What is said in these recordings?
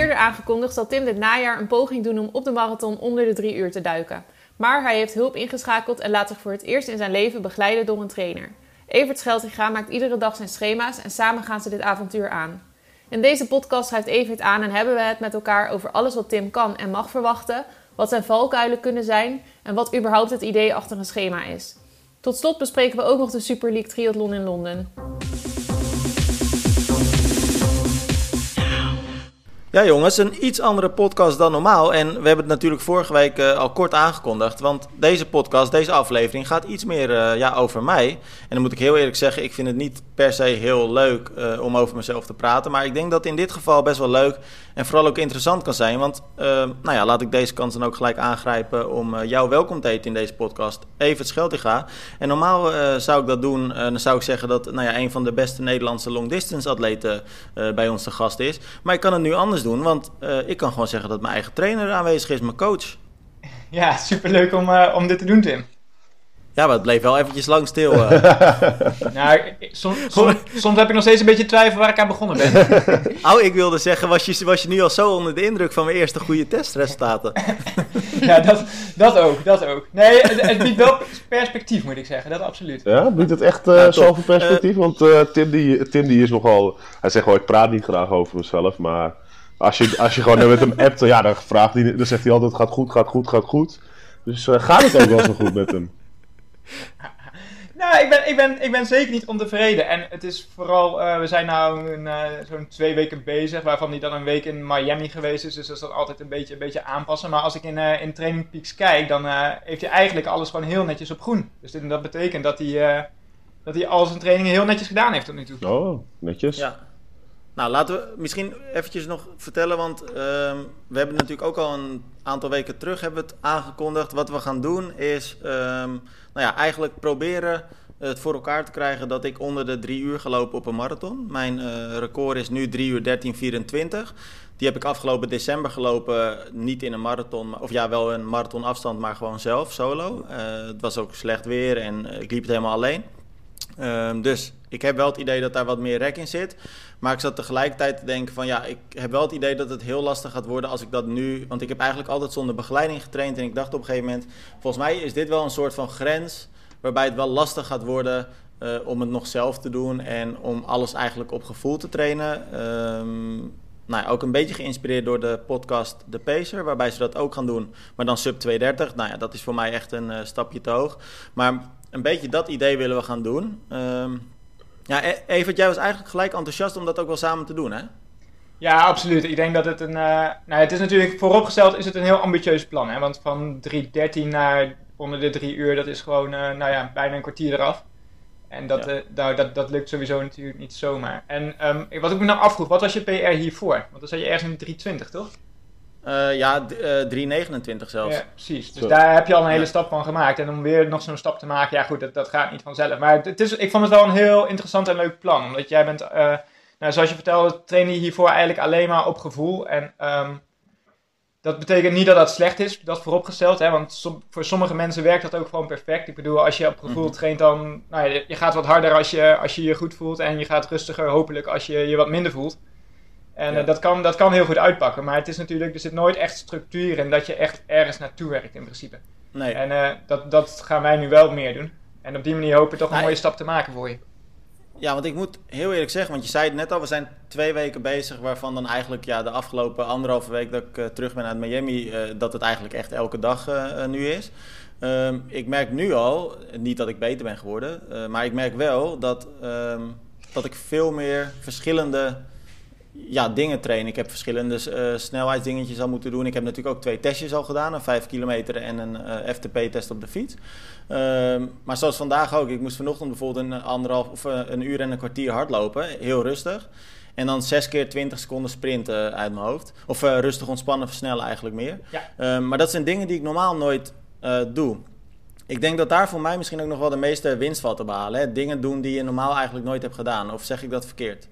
eerder aangekondigd zal Tim dit najaar een poging doen om op de marathon onder de drie uur te duiken. Maar hij heeft hulp ingeschakeld en laat zich voor het eerst in zijn leven begeleiden door een trainer. Evert Scheltinga maakt iedere dag zijn schema's en samen gaan ze dit avontuur aan. In deze podcast schrijft Evert aan en hebben we het met elkaar over alles wat Tim kan en mag verwachten, wat zijn valkuilen kunnen zijn en wat überhaupt het idee achter een schema is. Tot slot bespreken we ook nog de Super League Triathlon in Londen. Ja jongens, een iets andere podcast dan normaal. En we hebben het natuurlijk vorige week uh, al kort aangekondigd. Want deze podcast, deze aflevering gaat iets meer uh, ja, over mij. En dan moet ik heel eerlijk zeggen, ik vind het niet per se heel leuk uh, om over mezelf te praten. Maar ik denk dat in dit geval best wel leuk en vooral ook interessant kan zijn. Want nou ja, laat ik deze kans dan ook gelijk aangrijpen om jou welkom te heten in deze podcast. Evert Scheltinga. En normaal zou ik dat doen, dan zou ik zeggen dat nou ja, een van de beste Nederlandse long distance atleten bij ons te gast is. Maar ik kan het nu anders doen. Want ik kan gewoon zeggen dat mijn eigen trainer aanwezig is, mijn coach. Ja, superleuk om, om dit te doen, Tim. Ja, maar het bleef wel eventjes lang stil. Uh. nou, soms, soms, soms, heb ik nog steeds een beetje twijfel waar ik aan begonnen ben. oh, ik wilde zeggen, was je, was je nu al zo onder de indruk van mijn eerste goede testresultaten? ja, dat, dat ook, dat ook. Nee, het, het, biedt wel perspectief, moet ik zeggen, dat absoluut. Ja, biedt het echt uh, ja, zoveel perspectief? Want uh, Tim, die, Tim die is nogal, hij zegt wel, ik praat niet graag over mezelf, maar... Als je, als je gewoon met hem appt, ja, dan, vraagt hij, dan zegt hij altijd: gaat goed, gaat goed, gaat goed. Dus uh, gaat het ook wel zo goed met hem? Nou, ik ben, ik, ben, ik ben zeker niet ontevreden. En het is vooral, uh, we zijn nu uh, zo'n twee weken bezig, waarvan hij dan een week in Miami geweest is. Dus dat is dan altijd een beetje, een beetje aanpassen. Maar als ik in, in Training Peaks kijk, dan heeft hij eigenlijk alles gewoon heel netjes op groen. Dus dit, dat betekent dat hij, dat hij al zijn trainingen heel netjes gedaan heeft tot nu toe. Oh, netjes. Ja. Nou, laten we misschien eventjes nog vertellen, want uh, we hebben natuurlijk ook al een aantal weken terug hebben het aangekondigd. Wat we gaan doen is, um, nou ja, eigenlijk proberen het voor elkaar te krijgen dat ik onder de drie uur gelopen op een marathon. Mijn uh, record is nu 3 uur 13, 24. Die heb ik afgelopen december gelopen, niet in een marathon, of ja, wel een marathonafstand, maar gewoon zelf, solo. Uh, het was ook slecht weer en ik liep het helemaal alleen. Um, dus ik heb wel het idee dat daar wat meer rek in zit. Maar ik zat tegelijkertijd te denken van ja, ik heb wel het idee dat het heel lastig gaat worden als ik dat nu... Want ik heb eigenlijk altijd zonder begeleiding getraind. En ik dacht op een gegeven moment, volgens mij is dit wel een soort van grens... waarbij het wel lastig gaat worden uh, om het nog zelf te doen... en om alles eigenlijk op gevoel te trainen. Um, nou ja, ook een beetje geïnspireerd door de podcast De Pacer, waarbij ze dat ook gaan doen, maar dan sub 230. Nou ja, dat is voor mij echt een uh, stapje te hoog. Maar een beetje dat idee willen we gaan doen. Um, ja, e- Evert, jij was eigenlijk gelijk enthousiast om dat ook wel samen te doen, hè? Ja, absoluut. Ik denk dat het een. Uh, nou, het is natuurlijk vooropgesteld is het een heel ambitieus plan. Hè? Want van 3.13 naar onder de 3 uur, dat is gewoon uh, nou ja, bijna een kwartier eraf. En dat, ja. uh, nou, dat, dat lukt sowieso natuurlijk niet zomaar. En um, wat ik me nou afvroeg, wat was je PR hiervoor? Want dan zat je ergens in 320, toch? Uh, ja, uh, 3,29 zelfs. Ja, precies. Dus Zo. daar heb je al een hele ja. stap van gemaakt. En om weer nog zo'n stap te maken, ja goed, dat, dat gaat niet vanzelf. Maar het is, ik vond het wel een heel interessant en leuk plan. Omdat jij bent, uh, nou, zoals je vertelde, train je hiervoor eigenlijk alleen maar op gevoel. En um, dat betekent niet dat dat slecht is, dat vooropgesteld. Hè, want som, voor sommige mensen werkt dat ook gewoon perfect. Ik bedoel, als je op gevoel mm -hmm. traint, dan nou, je, je gaat wat harder als je, als je je goed voelt. En je gaat rustiger, hopelijk, als je je wat minder voelt. En ja. uh, dat, kan, dat kan heel goed uitpakken. Maar het is natuurlijk, er zit nooit echt structuur in dat je echt ergens naartoe werkt in principe. Nee. En uh, dat, dat gaan wij nu wel meer doen. En op die manier hopen we toch een nee. mooie stap te maken voor je. Ja, want ik moet heel eerlijk zeggen, want je zei het net al, we zijn twee weken bezig, waarvan dan eigenlijk ja, de afgelopen anderhalve week dat ik uh, terug ben uit Miami, uh, dat het eigenlijk echt elke dag nu is. Um, ik merk nu al, niet dat ik beter ben geworden, maar ik merk wel dat, um, dat ik veel meer verschillende ja, dingen trainen. Ik heb verschillende uh, snelheidsdingetjes al moeten doen. Ik heb natuurlijk ook twee testjes al gedaan. Een 5 kilometer en een uh, FTP-test op de fiets. Uh, maar zoals vandaag ook. Ik moest vanochtend bijvoorbeeld een, anderhalf, of uh, een uur en een kwartier hardlopen. Heel rustig. En dan 6 keer 20 seconden sprinten uit mijn hoofd. Of rustig ontspannen, versnellen eigenlijk meer. Ja. Uh, maar dat zijn dingen die ik normaal nooit doe. Ik denk dat daar voor mij misschien ook nog wel de meeste winst valt te behalen. Hè? Dingen doen die je normaal eigenlijk nooit hebt gedaan. Of zeg ik dat verkeerd?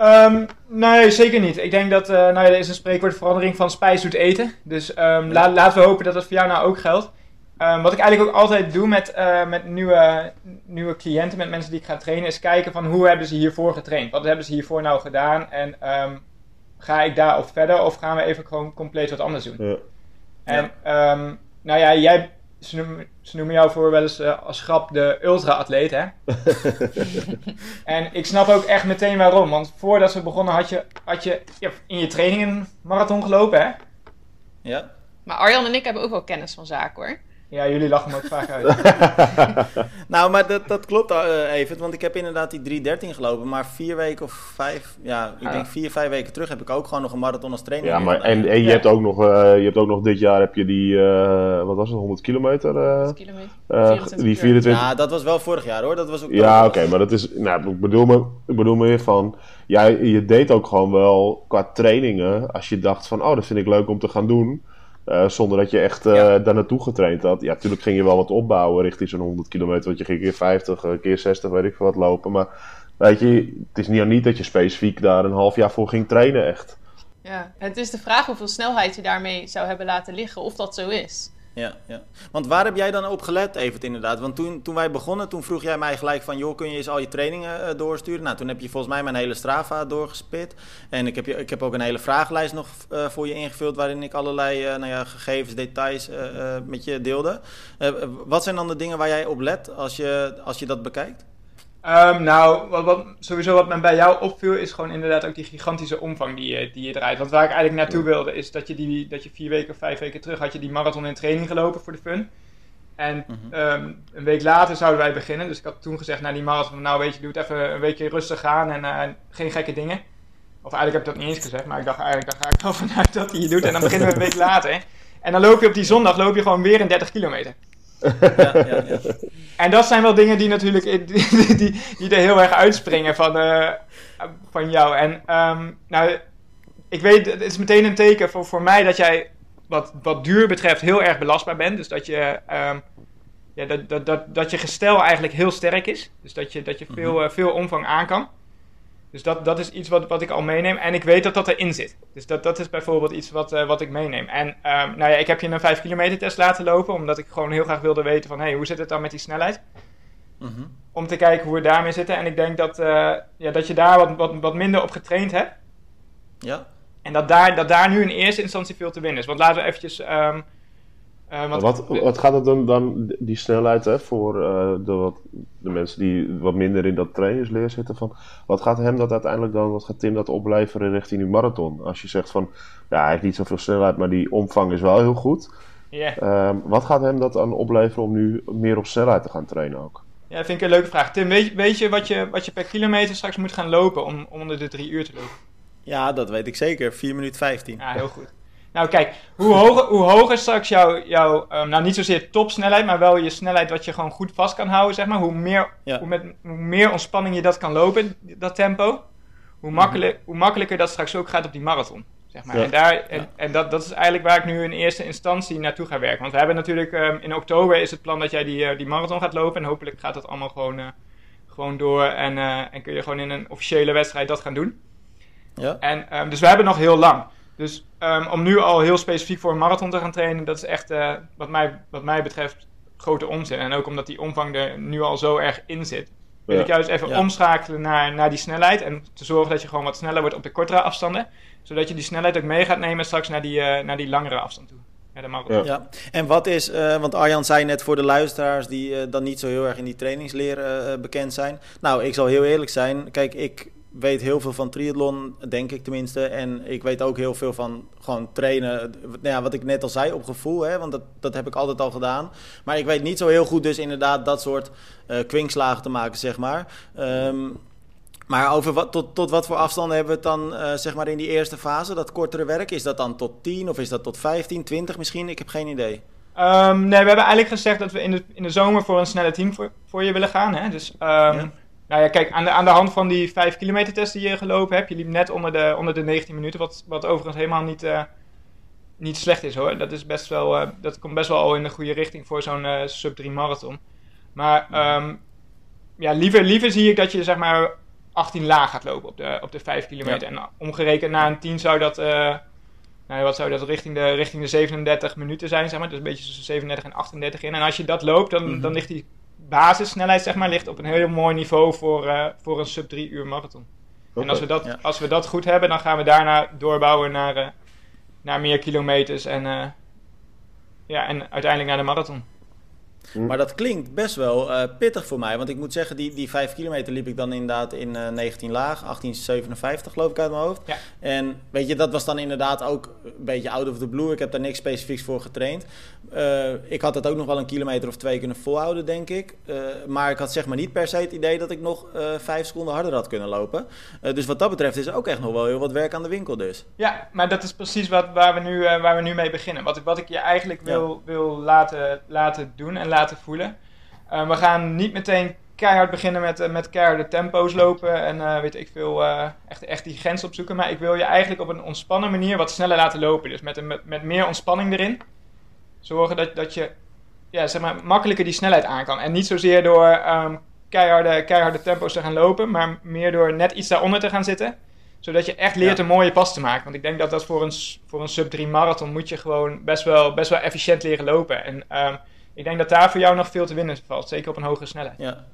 Um, nee, zeker niet. Ik denk dat, uh, nou ja, er is een spreekwoord verandering van spijs doet eten. Dus um, ja. la laten we hopen dat dat voor jou nou ook geldt. Um, wat ik eigenlijk ook altijd doe met, uh, met nieuwe, nieuwe cliënten, met mensen die ik ga trainen, is kijken van hoe hebben ze hiervoor getraind? Wat hebben ze hiervoor nou gedaan? En ga ik daar of verder of gaan we even gewoon compleet wat anders doen? Ja. En ehm, nou ja, jij, ze noemen, jou voor wel eens eh, als grap de ultra-atleet, hè? en ik snap ook echt meteen waarom. Want voordat we begonnen had je, had je ja, in je training een marathon gelopen, hè? Ja. Maar Arjan en ik hebben ook wel kennis van zaken hoor. Ja, jullie lachen me ook vaak uit. Nou, maar dat, dat klopt uh, even, want ik heb inderdaad die 313 gelopen, maar vier weken of vijf, ja, ik Ja. denk vier, vijf weken terug heb ik ook gewoon nog een marathon als training. Ja, maar gedaan. en, en je, Ja. hebt ook nog, eh, je hebt ook nog dit jaar heb je die, eh, wat was het, 100 kilometer? eh, kilometer. eh, 24 die uur. 24. Ja, dat was wel vorig jaar hoor, dat was ook Ja, oké, maar dat is, nou, ik bedoel, me, ik bedoel meer van, ja, je deed ook gewoon wel qua trainingen, als je dacht van, oh, dat vind ik leuk om te gaan doen, eh, zonder dat je echt eh, Ja. daar naartoe getraind had. Ja, natuurlijk ging je wel wat opbouwen richting zo'n 100 kilometer, want je ging keer 50, eh, keer 60, weet ik veel wat lopen, maar weet je, het is niet, niet dat je specifiek daar een half jaar voor ging trainen, echt. Ja, het is de vraag hoeveel snelheid je daarmee zou hebben laten liggen, of dat zo is. Ja, ja. Want waar heb jij dan op gelet, Evert, inderdaad? Want toen, toen wij begonnen, toen vroeg jij mij gelijk van... joh, kun je eens al je trainingen eh, doorsturen? Nou, toen heb je volgens mij mijn hele Strava doorgespit. En ik heb, je, ik heb ook een hele vragenlijst nog eh, voor je ingevuld... waarin ik allerlei eh, nou ja, gegevens, details met je deelde. Wat zijn dan de dingen waar jij op let als je, als je dat bekijkt? Ehm, nou, wat, wat, sowieso wat me bij jou opviel is gewoon inderdaad ook die gigantische omvang die je, die je draait. Want waar ik eigenlijk naartoe wilde is dat je, die, dat je vier weken of vijf weken terug had je die marathon in training gelopen voor de fun. En Mhm. ehm, een week later zouden wij beginnen. Dus ik had toen gezegd na die marathon, nou weet je, doe het even een weekje rustig aan en eh, geen gekke dingen. Of eigenlijk heb ik dat niet eens gezegd, maar ik dacht eigenlijk, daar ga ik wel vanuit dat hij je doet. En dan beginnen we een week later. En dan loop je op die zondag loop je gewoon weer een 30 kilometer. Ja, ja, ja. En dat zijn wel dingen die natuurlijk die, die, die er heel erg uitspringen van, eh, van jou. En ehm, nou, ik weet, het is meteen een teken voor, voor mij dat jij wat, wat duur betreft heel erg belastbaar bent. Dus dat je, ehm, ja, dat, dat, dat, dat je gestel eigenlijk heel sterk is. Dus dat je, dat je veel, eh, veel omvang aan kan. Dus dat, dat is iets wat, wat ik al meeneem. En ik weet dat dat erin zit. Dus dat, dat is bijvoorbeeld iets wat, eh, wat ik meeneem. En ehm, nou ja, ik heb je een 5 kilometer test laten lopen. Omdat ik gewoon heel graag wilde weten van... Hey, hoe zit het dan met die snelheid? Mhm. Om te kijken hoe we daarmee zitten. En ik denk dat, eh, ja, dat je daar wat, wat, wat minder op getraind hebt. ja. En dat daar, dat daar nu in eerste instantie veel te winnen is. Want laten we eventjes... ehm, eh, wat, wat gaat het dan, dan die snelheid hè, voor eh, de, wat, de mensen die wat minder in dat trainingsleer zitten? Van, wat gaat hem dat uiteindelijk dan, wat gaat Tim dat opleveren richting die marathon? Als je zegt van, ja, hij heeft niet zoveel snelheid, maar die omvang is wel heel goed. Ja. Ehm, wat gaat hem dat dan opleveren om nu meer op snelheid te gaan trainen ook? ja, dat vind ik een leuke vraag. Tim, weet, je- weet je, wat je wat je per kilometer straks moet gaan lopen om, om onder de drie uur te lopen? ja, dat weet ik zeker. 4 minuten 15. Ja, heel goed. Nou kijk, hoe hoger, hoe hoger straks jouw, jouw ehm, nou niet zozeer topsnelheid, maar wel je snelheid wat je gewoon goed vast kan houden, zeg maar. Hoe meer, Ja. hoe met, hoe meer ontspanning je dat kan lopen, dat tempo, hoe, makkelijk, hoe makkelijker dat straks ook gaat op die marathon. Zeg maar. Ja. En, daar, en dat, dat is eigenlijk waar ik nu in eerste instantie naartoe ga werken. Want we hebben natuurlijk ehm, in oktober is het plan dat jij die, eh, die marathon gaat lopen. En hopelijk gaat dat allemaal gewoon, eh, gewoon door. En, eh, en kun je gewoon in een officiële wedstrijd dat gaan doen. Ja. En, ehm, dus we hebben nog heel lang. Dus ehm, om nu al heel specifiek voor een marathon te gaan trainen, dat is echt eh, wat, mij, wat mij betreft grote onzin. En ook omdat die omvang er nu al zo erg in zit. Wil Ja. ik juist even Ja. omschakelen naar, naar die snelheid. En te zorgen dat je gewoon wat sneller wordt op de kortere afstanden. Zodat je die snelheid ook mee gaat nemen straks naar die, eh, naar die langere afstand toe. Naar de marathon. Ja. Ja, en wat is, eh, want Arjan zei net voor de luisteraars die dan niet zo heel erg in die trainingsleer bekend zijn. Nou, ik zal heel eerlijk zijn. Kijk, ik weet heel veel van triathlon, denk ik tenminste. En ik weet ook heel veel van gewoon trainen. Nou ja, wat ik net al zei, op gevoel, hè, want dat, dat heb ik altijd al gedaan. Maar ik weet niet zo heel goed dus inderdaad dat soort eh kwinkslagen te maken, zeg maar. Ehm, maar over wat, tot, tot wat voor afstanden hebben we het dan, eh, zeg maar, in die eerste fase, dat kortere werk? Is dat dan tot 10 of is dat tot 15, 20 misschien? Ik heb geen idee. Ehm, nee, we hebben eigenlijk gezegd dat we in de, in de zomer voor een snelle team voor, voor je willen gaan. Hè? Dus, ehm, Ja. Nou ja, kijk, aan de, aan de hand van die 5 kilometer test die je gelopen hebt, je liep net onder de, onder de 19 minuten, wat, wat overigens helemaal niet, eh, niet slecht is hoor. Dat, is best wel, eh, dat komt best wel al in de goede richting voor zo'n eh, sub 3 marathon. Maar ehm, ja, liever, liever zie ik dat je zeg maar 18 laag gaat lopen op de, op de 5 kilometer. En omgerekend na een 10 zou dat, nou wat zou dat richting de, richting de 37 minuten zijn, zeg maar. Dus een beetje tussen 37 en 38 in. En als je dat loopt, dan, Mhm. dan ligt die basissnelheid zeg maar, ligt op een heel mooi niveau voor, eh, voor een sub 3 uur marathon. En als we, dat, Ja. als we dat goed hebben, dan gaan we daarna doorbouwen naar, eh, naar meer kilometers en, eh, ja, en uiteindelijk naar de marathon. Maar dat klinkt best wel eh, pittig voor mij. Want ik moet zeggen, die, die 5 kilometer liep ik dan inderdaad in eh 19 laag. 1857 geloof ik uit mijn hoofd. Ja. En weet je, dat was dan inderdaad ook een beetje out of the blue. Ik heb daar niks specifieks voor getraind. Eh, ik had het ook nog wel een kilometer of twee kunnen volhouden, denk ik. Eh, maar ik had zeg maar niet per se het idee dat ik nog eh 5 seconden harder had kunnen lopen. Eh, dus wat dat betreft is er ook echt nog wel heel wat werk aan de winkel dus. Ja, maar dat is precies wat, waar, we nu, eh, waar we nu mee beginnen. Wat, ik- wat ik je eigenlijk wil, wil laten, laten doen en laten voelen. Eh, we gaan niet meteen keihard beginnen met, eh, met keiharde tempo's lopen en eh, weet ik veel, echt, echt die grens opzoeken. Maar ik wil je eigenlijk op een ontspannen manier wat sneller laten lopen. Dus met, een, met, met meer ontspanning erin. Zorgen dat, dat je ja, zeg maar, makkelijker die snelheid aan kan. En niet zozeer door ehm, keiharde, keiharde tempo's te gaan lopen, maar meer door net iets daaronder te gaan zitten zodat je echt leert Ja. een mooie pas te maken. Want ik denk dat dat voor een, voor een sub 3 marathon moet je gewoon best wel, best wel efficiënt leren lopen. En ehm, ik denk dat daar voor jou nog veel te winnen valt. Zeker op een hogere snelheid. Ja.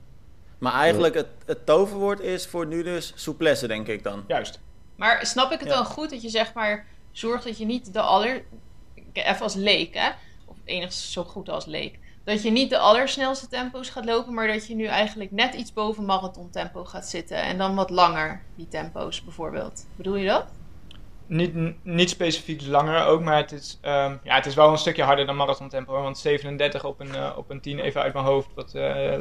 Maar eigenlijk het, het toverwoord is voor nu dus souplesse, denk ik dan. Juist. Maar snap ik het Ja. dan goed dat je zeg maar zorgt dat je niet de aller... Even als leek, hè? Of enigszins zo goed als leek. Dat je niet de allersnelste tempo's gaat lopen, maar dat je nu eigenlijk net iets boven marathon tempo gaat zitten. En dan wat langer, die tempo's bijvoorbeeld. Bedoel je dat? Niet, niet specifiek langer ook, maar het is, ehm, ja, het is wel een stukje harder dan marathon tempo. hoor. Want 37 op een, eh, op een 10, even uit mijn hoofd, wat, eh,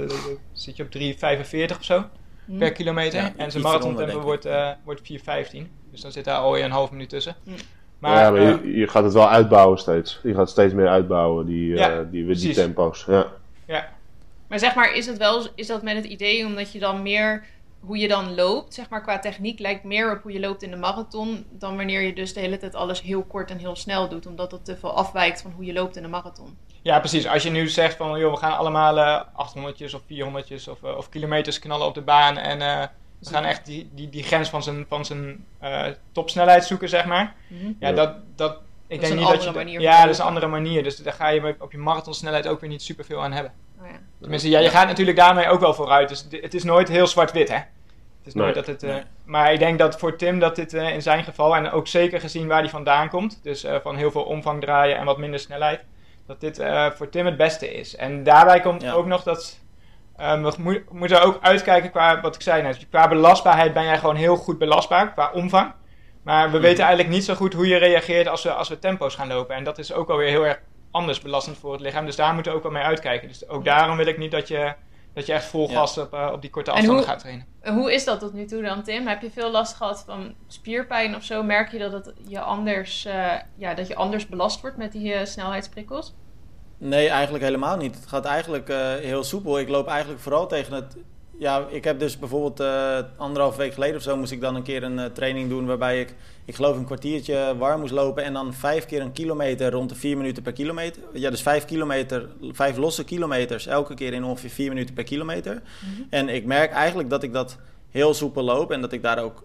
zit je op 3,45 of zo Hm. per kilometer. Ja, en zijn marathon tempo wordt, eh wordt 4,15. Dus dan zit daar alweer een half minuut tussen. Hm. Maar, ja, maar eh, je, je gaat het wel uitbouwen steeds. Je gaat steeds meer uitbouwen, die, eh, Ja, die, die, precies. tempo's. Ja. ja, Maar zeg maar, is het wel is dat met het idee omdat je dan meer hoe je dan loopt, zeg maar qua techniek lijkt meer op hoe je loopt in de marathon dan wanneer je dus de hele tijd alles heel kort en heel snel doet, omdat het te veel afwijkt van hoe je loopt in de marathon. Ja, precies. Als je nu zegt van, joh, we gaan allemaal eh 800 of 400 of, eh, of kilometers knallen op de baan en eh, we gaan echt die, die, die grens van zijn, van zijn topsnelheid zoeken, zeg maar. Ja, Ja. dat, dat, ik is denk een niet dat je... andere manier Ja, dat is een andere manier. Dus daar ga je op je marathonsnelheid ook weer niet superveel aan hebben. Ja. Tenminste, ja, je gaat natuurlijk daarmee ook wel vooruit. Dus het is nooit heel zwart-wit, hè? Het is Nee. nooit dat het... eh, Nee. Maar ik denk dat voor Tim dat dit eh, in zijn geval, en ook zeker gezien waar hij vandaan komt, dus eh, van heel veel omvang draaien en wat minder snelheid, dat dit eh, voor Tim het beste is. En daarbij komt Ja. ook nog dat eh, we mo- moeten ook uitkijken qua, wat ik zei net, qua belastbaarheid ben jij gewoon heel goed belastbaar, qua omvang. Maar we Mhm. weten eigenlijk niet zo goed hoe je reageert als we, als we tempo's gaan lopen. En dat is ook alweer heel erg anders belastend voor het lichaam. Dus daar moeten we ook wel mee uitkijken. Dus ook daarom wil ik niet dat je, dat je echt vol Ja. gas op, eh, op die korte En afstanden hoe- gaat trainen. En Hoe is dat tot nu toe dan, Tim? Heb je veel last gehad van spierpijn of zo? Merk je dat, het je, anders, eh, ja, dat je anders belast wordt met die eh, snelheidsprikkels? Nee, eigenlijk helemaal niet. Het gaat eigenlijk eh, heel soepel. Ik loop eigenlijk vooral tegen het. Ja, ik heb dus bijvoorbeeld eh anderhalf week geleden of zo moest ik dan een keer een eh, training doen waarbij ik, ik geloof een kwartiertje warm moest lopen en dan vijf keer een kilometer rond de vier minuten per kilometer. Ja, dus vijf kilometer, vijf losse kilometers elke keer in ongeveer vier minuten per kilometer. En ik merk eigenlijk dat ik dat heel soepel loop en dat ik daar ook,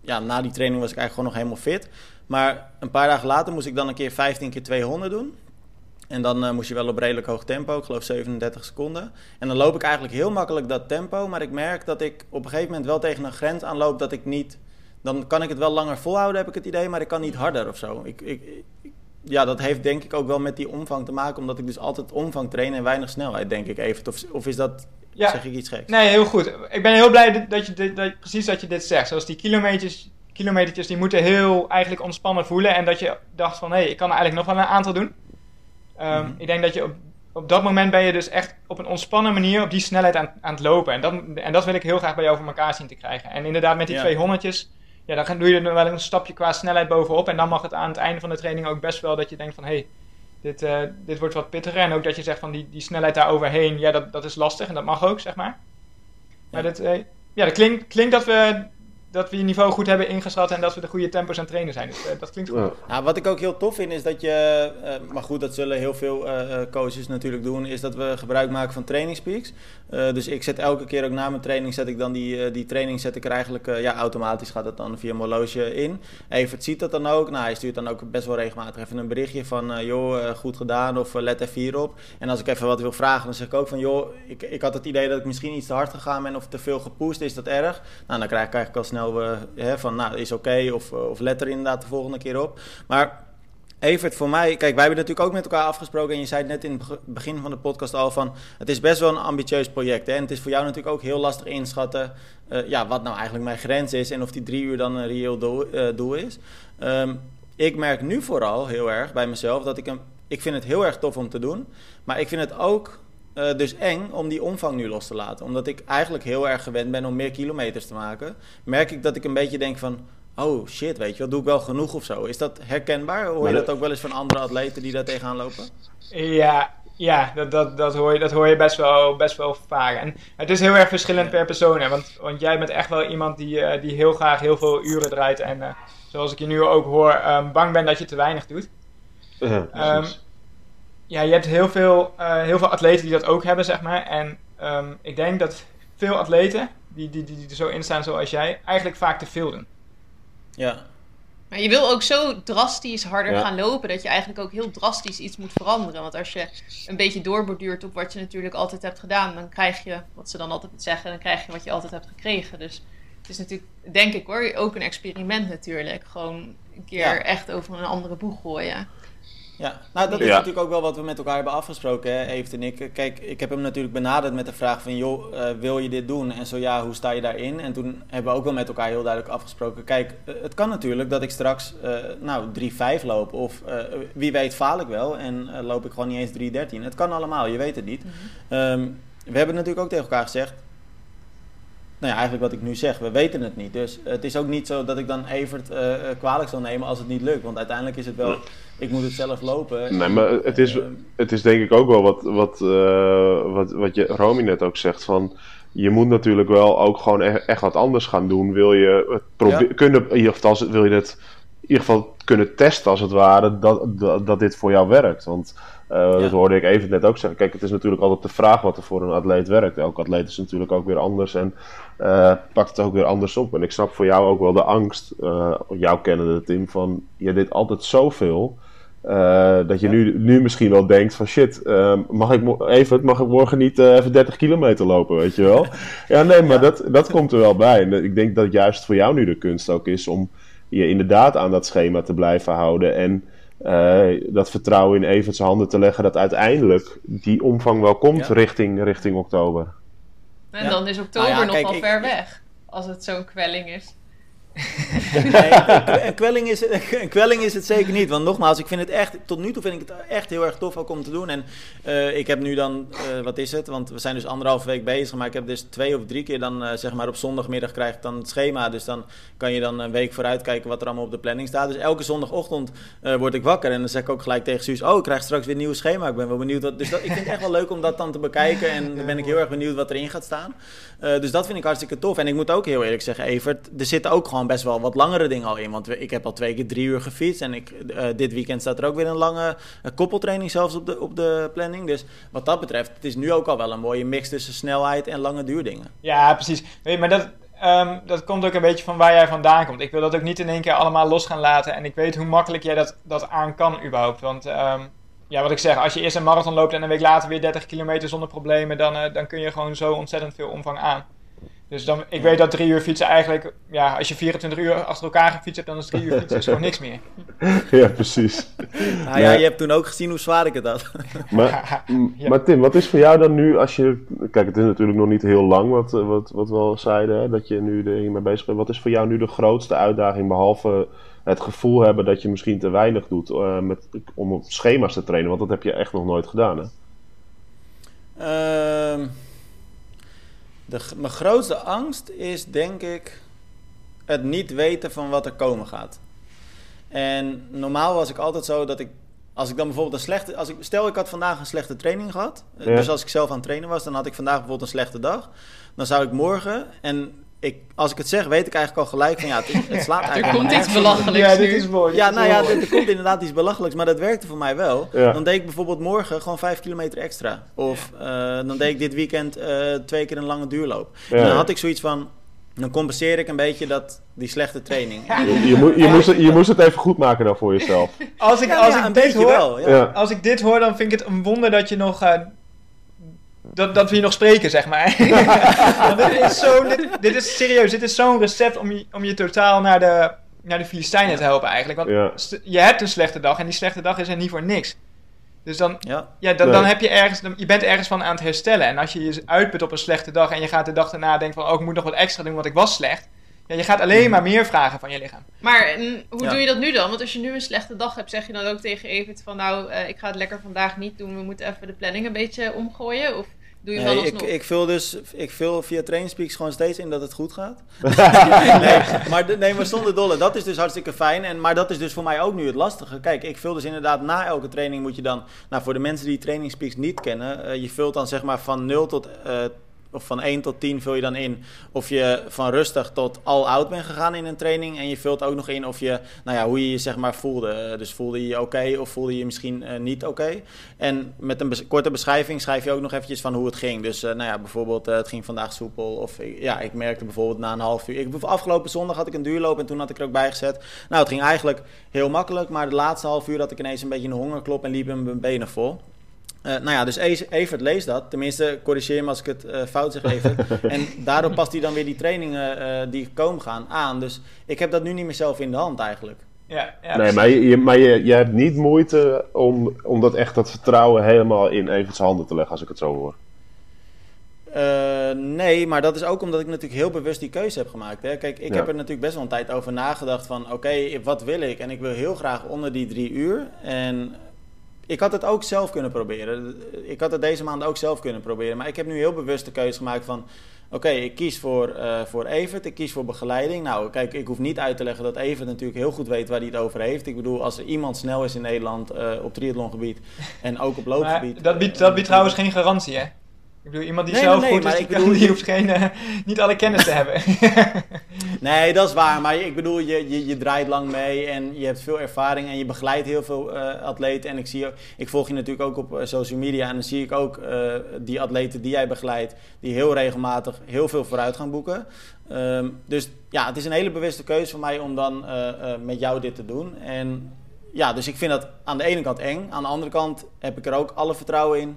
ja, na die training was ik eigenlijk gewoon nog helemaal fit. Maar een paar dagen later moest ik dan een keer 15 keer 200 doen. En dan eh, moest je wel op redelijk hoog tempo, ik geloof 37 seconden. En dan loop ik eigenlijk heel makkelijk dat tempo, maar ik merk dat ik op een gegeven moment wel tegen een grens aanloop dat ik niet... Dan kan ik het wel langer volhouden, heb ik het idee, maar ik kan niet harder of zo. Ik, ik, ik- ja, dat heeft denk ik ook wel met die omvang te maken, omdat ik dus altijd omvang train en weinig snelheid, denk ik even. Of, of is dat, Ja. zeg ik iets geks? Nee, heel goed. Ik ben heel blij dat- dat je dit, dat, precies dat je dit zegt. Zoals die kilometers, kilometertjes, die moeten heel eigenlijk ontspannen voelen. En dat je dacht van, hé, hey, ik kan er eigenlijk nog wel een aantal doen. Ehm, Mhm. Ik denk dat je op, op dat moment ben je dus echt op een ontspannen manier op die snelheid aan, aan het lopen. En dat, en dat wil ik heel graag bij jou voor elkaar zien te krijgen. En inderdaad, met die Ja. 200'tjes, ja, dan doe je er wel een stapje qua snelheid bovenop. En dan mag het aan het einde van de training ook best wel dat je denkt van, hé, hey, dit, eh, dit wordt wat pittiger. En ook dat je zegt van die, die snelheid daar overheen, ja, dat, dat is lastig. En dat mag ook, zeg maar. Maar Ja. dat, eh, ja, dat klinkt, klinkt dat we dat we je niveau goed hebben ingeschat en dat we de goede tempos aan het trainen zijn. Dus eh, dat klinkt goed. Ja. Nou, wat ik ook heel tof vind is dat je, eh, maar goed, dat zullen heel veel eh, coaches natuurlijk doen, is dat we gebruik maken van trainingspeaks. Eh, dus ik zet elke keer ook na mijn training, zet ik dan die, eh, die training zet ik er eigenlijk, eh, ja, automatisch gaat het dan via een horloge in. Evert ziet dat dan ook. Nou, hij stuurt dan ook best wel regelmatig even een berichtje van, eh, joh, goed gedaan of let even hierop. En als ik even wat wil vragen, dan zeg ik ook van, joh, ik, ik had het idee dat ik misschien iets te hard gegaan ben of te veel gepusht, is dat erg? Nou, dan krijg ik eigenlijk al snel hè, van, nou, is oké, of, of let er inderdaad de volgende keer op. Maar Evert, voor mij, kijk, wij hebben natuurlijk ook met elkaar afgesproken. En je zei net in het begin van de podcast al van. Het is best wel een ambitieus project. Hè? En het is voor jou natuurlijk ook heel lastig inschatten. Uh, ja, wat nou eigenlijk mijn grens is. En of die drie uur dan een reëel doel, doel is. Um, ik merk nu vooral heel erg bij mezelf dat ik hem. Ik vind het heel erg tof om te doen. Maar ik vind het ook uh, dus eng om die omvang nu los te laten. Omdat ik eigenlijk heel erg gewend ben om meer kilometers te maken. Merk ik dat ik een beetje denk van oh shit, weet je wel, doe ik wel genoeg of zo. Is dat herkenbaar? Hoor je dat ook wel eens van andere atleten die daar tegenaan lopen? Ja, ja dat, dat, dat, hoor je, dat hoor je best wel, best wel vaak. En het is heel erg verschillend per persoon. Hè? Want, want jij bent echt wel iemand die, uh, die heel graag heel veel uren draait. En uh, zoals ik je nu ook hoor, um, bang ben dat je te weinig doet. Ja, um, ja je hebt heel veel, uh, heel veel atleten die dat ook hebben, zeg maar. En um, ik denk dat veel atleten die, die, die, die er zo in staan zoals jij, eigenlijk vaak te veel doen. Ja. Maar je wil ook zo drastisch harder ja. gaan lopen dat je eigenlijk ook heel drastisch iets moet veranderen. Want als je een beetje doorborduurt op wat je natuurlijk altijd hebt gedaan, dan krijg je, wat ze dan altijd zeggen, dan krijg je wat je altijd hebt gekregen. Dus het is natuurlijk, denk ik hoor, ook een experiment natuurlijk. Gewoon een keer ja. echt over een andere boeg gooien. Ja, nou dat is ja. natuurlijk ook wel wat we met elkaar hebben afgesproken, hè, Evert en ik. Kijk, ik heb hem natuurlijk benaderd met de vraag van, joh, uh, wil je dit doen? En zo ja, hoe sta je daarin? En toen hebben we ook wel met elkaar heel duidelijk afgesproken. Kijk, uh, het kan natuurlijk dat ik straks, uh, nou, 3-5 loop. Of wie weet faal ik wel en loop ik gewoon niet eens 3-13. Het kan allemaal, je weet het niet. Mm -hmm. um, we hebben natuurlijk ook tegen elkaar gezegd, nou ja, eigenlijk wat ik nu zeg, we weten het niet. Dus het is ook niet zo dat ik dan Evert uh, kwalijk zal nemen als het niet lukt. Want uiteindelijk is het wel, ik moet het zelf lopen. Nee, maar het is, het is denk ik ook wel wat, wat, uh, wat, wat je, Romy net ook zegt van... Je moet natuurlijk wel ook gewoon echt, echt wat anders gaan doen. Wil je het probe- ja. kunnen, in ieder geval, wil je het in ieder geval kunnen testen als het ware, dat, dat, dat dit voor jou werkt. Want uh, ja. dat hoorde ik even net ook zeggen. Kijk, het is natuurlijk altijd de vraag wat er voor een atleet werkt. Elke atleet is natuurlijk ook weer anders en uh, pakt het ook weer anders op. En ik snap voor jou ook wel de angst, uh, jou kennende Tim, van je deed altijd zoveel. Uh, dat je ja. nu, nu misschien wel denkt van shit, uh, mag ik even, mag ik morgen niet uh, even 30 kilometer lopen, weet je wel? ja, nee, maar ja. Dat, dat komt er wel bij. En ik denk dat juist voor jou nu de kunst ook is om je inderdaad aan dat schema te blijven houden. En dat vertrouwen in Everts handen te leggen dat uiteindelijk die omvang wel komt ja. richting, richting oktober. En dan is oktober nou ja, nog wel ver weg, als het zo'n kwelling is. nee, een, kwelling is, een kwelling is het zeker niet. Want nogmaals, ik vind het echt, tot nu toe vind ik het echt heel erg tof om te doen. En uh, ik heb nu dan, uh, wat is het? Want we zijn dus anderhalve week bezig. Maar ik heb dus twee of drie keer dan, uh, zeg maar op zondagmiddag krijg ik dan het schema. Dus dan kan je dan een week vooruit kijken wat er allemaal op de planning staat. Dus elke zondagochtend word ik wakker. En dan zeg ik ook gelijk tegen Suus, oh ik krijg straks weer een nieuw schema. Ik ben wel benieuwd. Wat, dus ik vind het echt wel leuk om dat dan te bekijken. En dan ben ik heel erg benieuwd wat erin gaat staan. Dus dat vind ik hartstikke tof. En ik moet ook heel eerlijk zeggen, Evert, er zitten ook gewoon best wel wat langere dingen al in. Want ik heb al twee keer drie uur gefietst. En ik, uh, dit weekend staat er ook weer een lange uh, koppeltraining zelfs op de, op de planning. Dus wat dat betreft, het is nu ook al wel een mooie mix tussen snelheid en lange duurdingen. Ja, precies. Je, maar dat, um, dat komt ook een beetje van waar jij vandaan komt. Ik wil dat ook niet in één keer allemaal los gaan laten. En ik weet hoe makkelijk jij dat, dat aan kan überhaupt. Want... Um, ja, wat ik zeg, als je eerst een marathon loopt en een week later weer 30 kilometer zonder problemen, dan, uh, dan kun je gewoon zo ontzettend veel omvang aan. Dus dan, ik weet dat drie uur fietsen eigenlijk, ja, als je 24 uur achter elkaar gefietst hebt, dan is drie uur fietsen is gewoon niks meer. Ja, precies. Nou ja, je hebt toen ook gezien hoe zwaar ik het had. Maar, ja. maar Tim, wat is voor jou dan nu, als je, kijk, het is natuurlijk nog niet heel lang wat, wat, wat we al zeiden, hè, dat je nu er hiermee bezig bent. Wat is voor jou nu de grootste uitdaging, behalve het gevoel hebben dat je misschien te weinig doet uh, met, om op schema's te trainen? Want dat heb je echt nog nooit gedaan, hè? Uh... De, mijn grootste angst is denk ik het niet weten van wat er komen gaat. En normaal was ik altijd zo dat ik, als ik dan bijvoorbeeld een slechte, als ik, stel ik had vandaag een slechte training gehad, ja. dus als ik zelf aan het trainen was, dan had ik vandaag bijvoorbeeld een slechte dag, dan zou ik morgen, en ik, als ik het zeg, weet ik eigenlijk al gelijk van ja, het, het slaat eigenlijk. Er komt iets belachelijks. Ja, dit is mooi. Ja, nou ja, er, er komt inderdaad iets belachelijks, maar dat werkte voor mij wel. Ja. Dan deed ik bijvoorbeeld morgen gewoon vijf kilometer extra. Of uh, dan deed ik dit weekend uh, twee keer een lange duurloop. Ja. En dan had ik zoiets van. Dan compenseer ik een beetje dat, die slechte training. Je, je, moet, je, moest, het, je moest het even goed maken dan voor jezelf. Als ik, als ik, dit, hoor, wel, als ik dit hoor, dan vind ik het een wonder dat je nog uh, dat, dat we je nog spreken, zeg maar. dit, is zo, dit, dit, is serieus, dit is zo'n recept om je, om je totaal naar de, naar de Filistijnen te helpen eigenlijk. Want Ja. je hebt een slechte dag en die slechte dag is er niet voor niks. Dus dan, Ja. ja, dan, Nee. dan heb je ergens, dan- je bent ergens van aan het herstellen. En als je je uitput op een slechte dag en je gaat de dag daarna denken van, oh, ik moet nog wat extra doen, want ik was slecht. Ja, je gaat alleen maar meer vragen van je lichaam. Maar en, hoe Ja. doe je dat nu dan? Want als je nu een slechte dag hebt, zeg je dan ook tegen Evert van nou, eh, ik ga het lekker vandaag niet doen. We moeten even de planning een beetje omgooien. Of doe je Nee, wel ik, alsnog? ik vul dus ik vul via Trainingspeaks gewoon steeds in dat het goed gaat. nee, maar, nee, maar zonder dolle, dat is dus hartstikke fijn. En, maar dat is dus voor mij ook nu het lastige. Kijk, ik vul dus inderdaad na elke training moet je dan... Nou, voor de mensen die Trainingspeaks niet kennen... eh, je vult dan zeg maar van 0 tot... eh, of van 1 tot 10 vul je dan in of je van rustig tot al out bent gegaan in een training. En je vult ook nog in of je, nou ja, hoe je je zeg maar voelde. Eh, Dus voelde je je oké of voelde je je misschien eh, niet oké. En met een korte beschrijving schrijf je ook nog eventjes van hoe het ging. Dus eh, nou ja, bijvoorbeeld het ging vandaag soepel. Of ja, ik merkte bijvoorbeeld na een half uur. Ik, afgelopen zondag had ik een duurloop en toen had ik er ook bij gezet. Nou, het ging eigenlijk heel makkelijk. Maar de laatste half uur had ik ineens een beetje een hongerklop en liep mijn benen vol. Eh, nou ja, dus E- Evert leest dat. Tenminste, corrigeer me als ik het eh, fout zeg, Evert. en daardoor past hij dan weer die trainingen eh, die komen gaan aan. Dus ik heb dat nu niet meer zelf in de hand eigenlijk. Ja, ja nee, maar, je, maar je, je hebt niet moeite om, om dat echt dat vertrouwen helemaal in Evers handen te leggen, als ik het zo hoor. Eh, nee, maar dat is ook omdat ik natuurlijk heel bewust die keuze heb gemaakt. Hè. Kijk, ik Ja. heb er natuurlijk best wel een tijd over nagedacht van... oké, wat wil ik? En ik wil heel graag onder die drie uur. En ik had het ook zelf kunnen proberen. Ik had het deze maand ook zelf kunnen proberen. Maar ik heb nu heel bewust de keuze gemaakt van... oké, ik kies voor, eh, voor Evert, ik kies voor begeleiding. Nou, kijk, ik hoef niet uit te leggen dat Evert natuurlijk heel goed weet waar hij het over heeft. Ik bedoel, als er iemand snel is in Nederland eh, op triathlongebied en ook op Maar loopgebied... dat biedt, dat biedt trouwens geen garantie, hè? Ik bedoel, iemand die Nee, zelf nee, nee, goed is, die, bedoel- die hoeft geen, eh, niet alle kennis te hebben. Nee, dat is waar. Maar ik bedoel, je, je, je draait lang mee en je hebt veel ervaring en je begeleidt heel veel eh, atleten. En ik, zie, ik volg je natuurlijk ook op eh, social media en dan zie ik ook die atleten die jij begeleidt, die heel regelmatig heel veel vooruitgang boeken. Ehm, dus ja, het is een hele bewuste keuze voor mij om dan met jou dit te doen. En ja, dus ik vind dat aan de ene kant eng. Aan de andere kant heb ik er ook alle vertrouwen in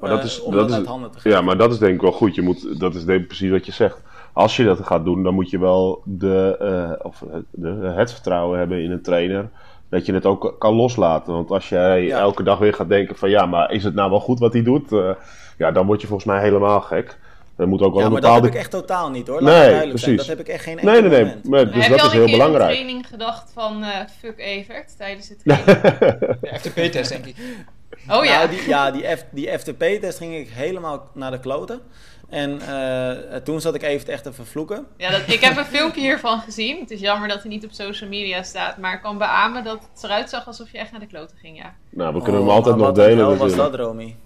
Maar dat eh, is- om dat dat, is- uit handen te geven. Ja, maar dat is denk ik wel goed. Je moet, dat is precies wat je zegt. Als je dat gaat doen, dan moet je wel de, eh, of het- de, het vertrouwen hebben in een trainer. Dat je het ook kan loslaten. Want als jij Ja. elke dag weer gaat denken van ja, maar is het nou wel goed wat hij doet? Eh, ja, dan word je volgens mij helemaal gek. Er moet ook wel Ja, een maar dat heb ik echt totaal niet hoor. Laat Nee, zijn. precies. Dat heb ik echt geen enkel Nee, nee, nee. moment. Dus heb dat je is al een heel keer in belangrijk. een training gedacht van eh, fuck Evert tijdens het training? De FTP-test, denk ik. Oh ja. Nou, die, ja, die, F, die FTP-test ging ik helemaal naar de kloten. En eh, toen zat ik even echt te vervloeken. Ja, dat, ik heb een filmpje hiervan gezien. Het is jammer dat hij niet op social media staat. Maar ik kan beamen dat het eruit zag alsof je echt naar de kloten ging, ja. Nou, we kunnen Oh, hem altijd maar nog wat delen. hel was natuurlijk. dat, Romy.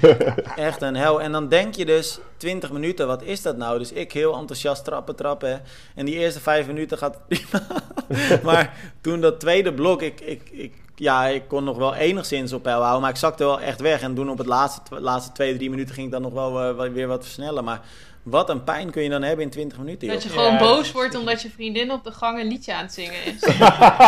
Echt een hel. En dan denk je dus 20 minuten, wat is dat nou? Dus ik heel enthousiast trappen, trappen. hè. En die eerste vijf minuten gaat prima. maar toen dat tweede blok, ik, ik, ik, ja, ik kon nog wel enigszins op peil houden. Maar ik zakte wel echt weg. En toen op het laatste, laatste twee, drie minuten ging ik dan nog wel eh, weer wat versnellen. Maar wat een pijn kun je dan hebben in 20 minuten. Dat je gewoon Ja, boos dat wordt omdat je vriendin op de gang een liedje aan het zingen is.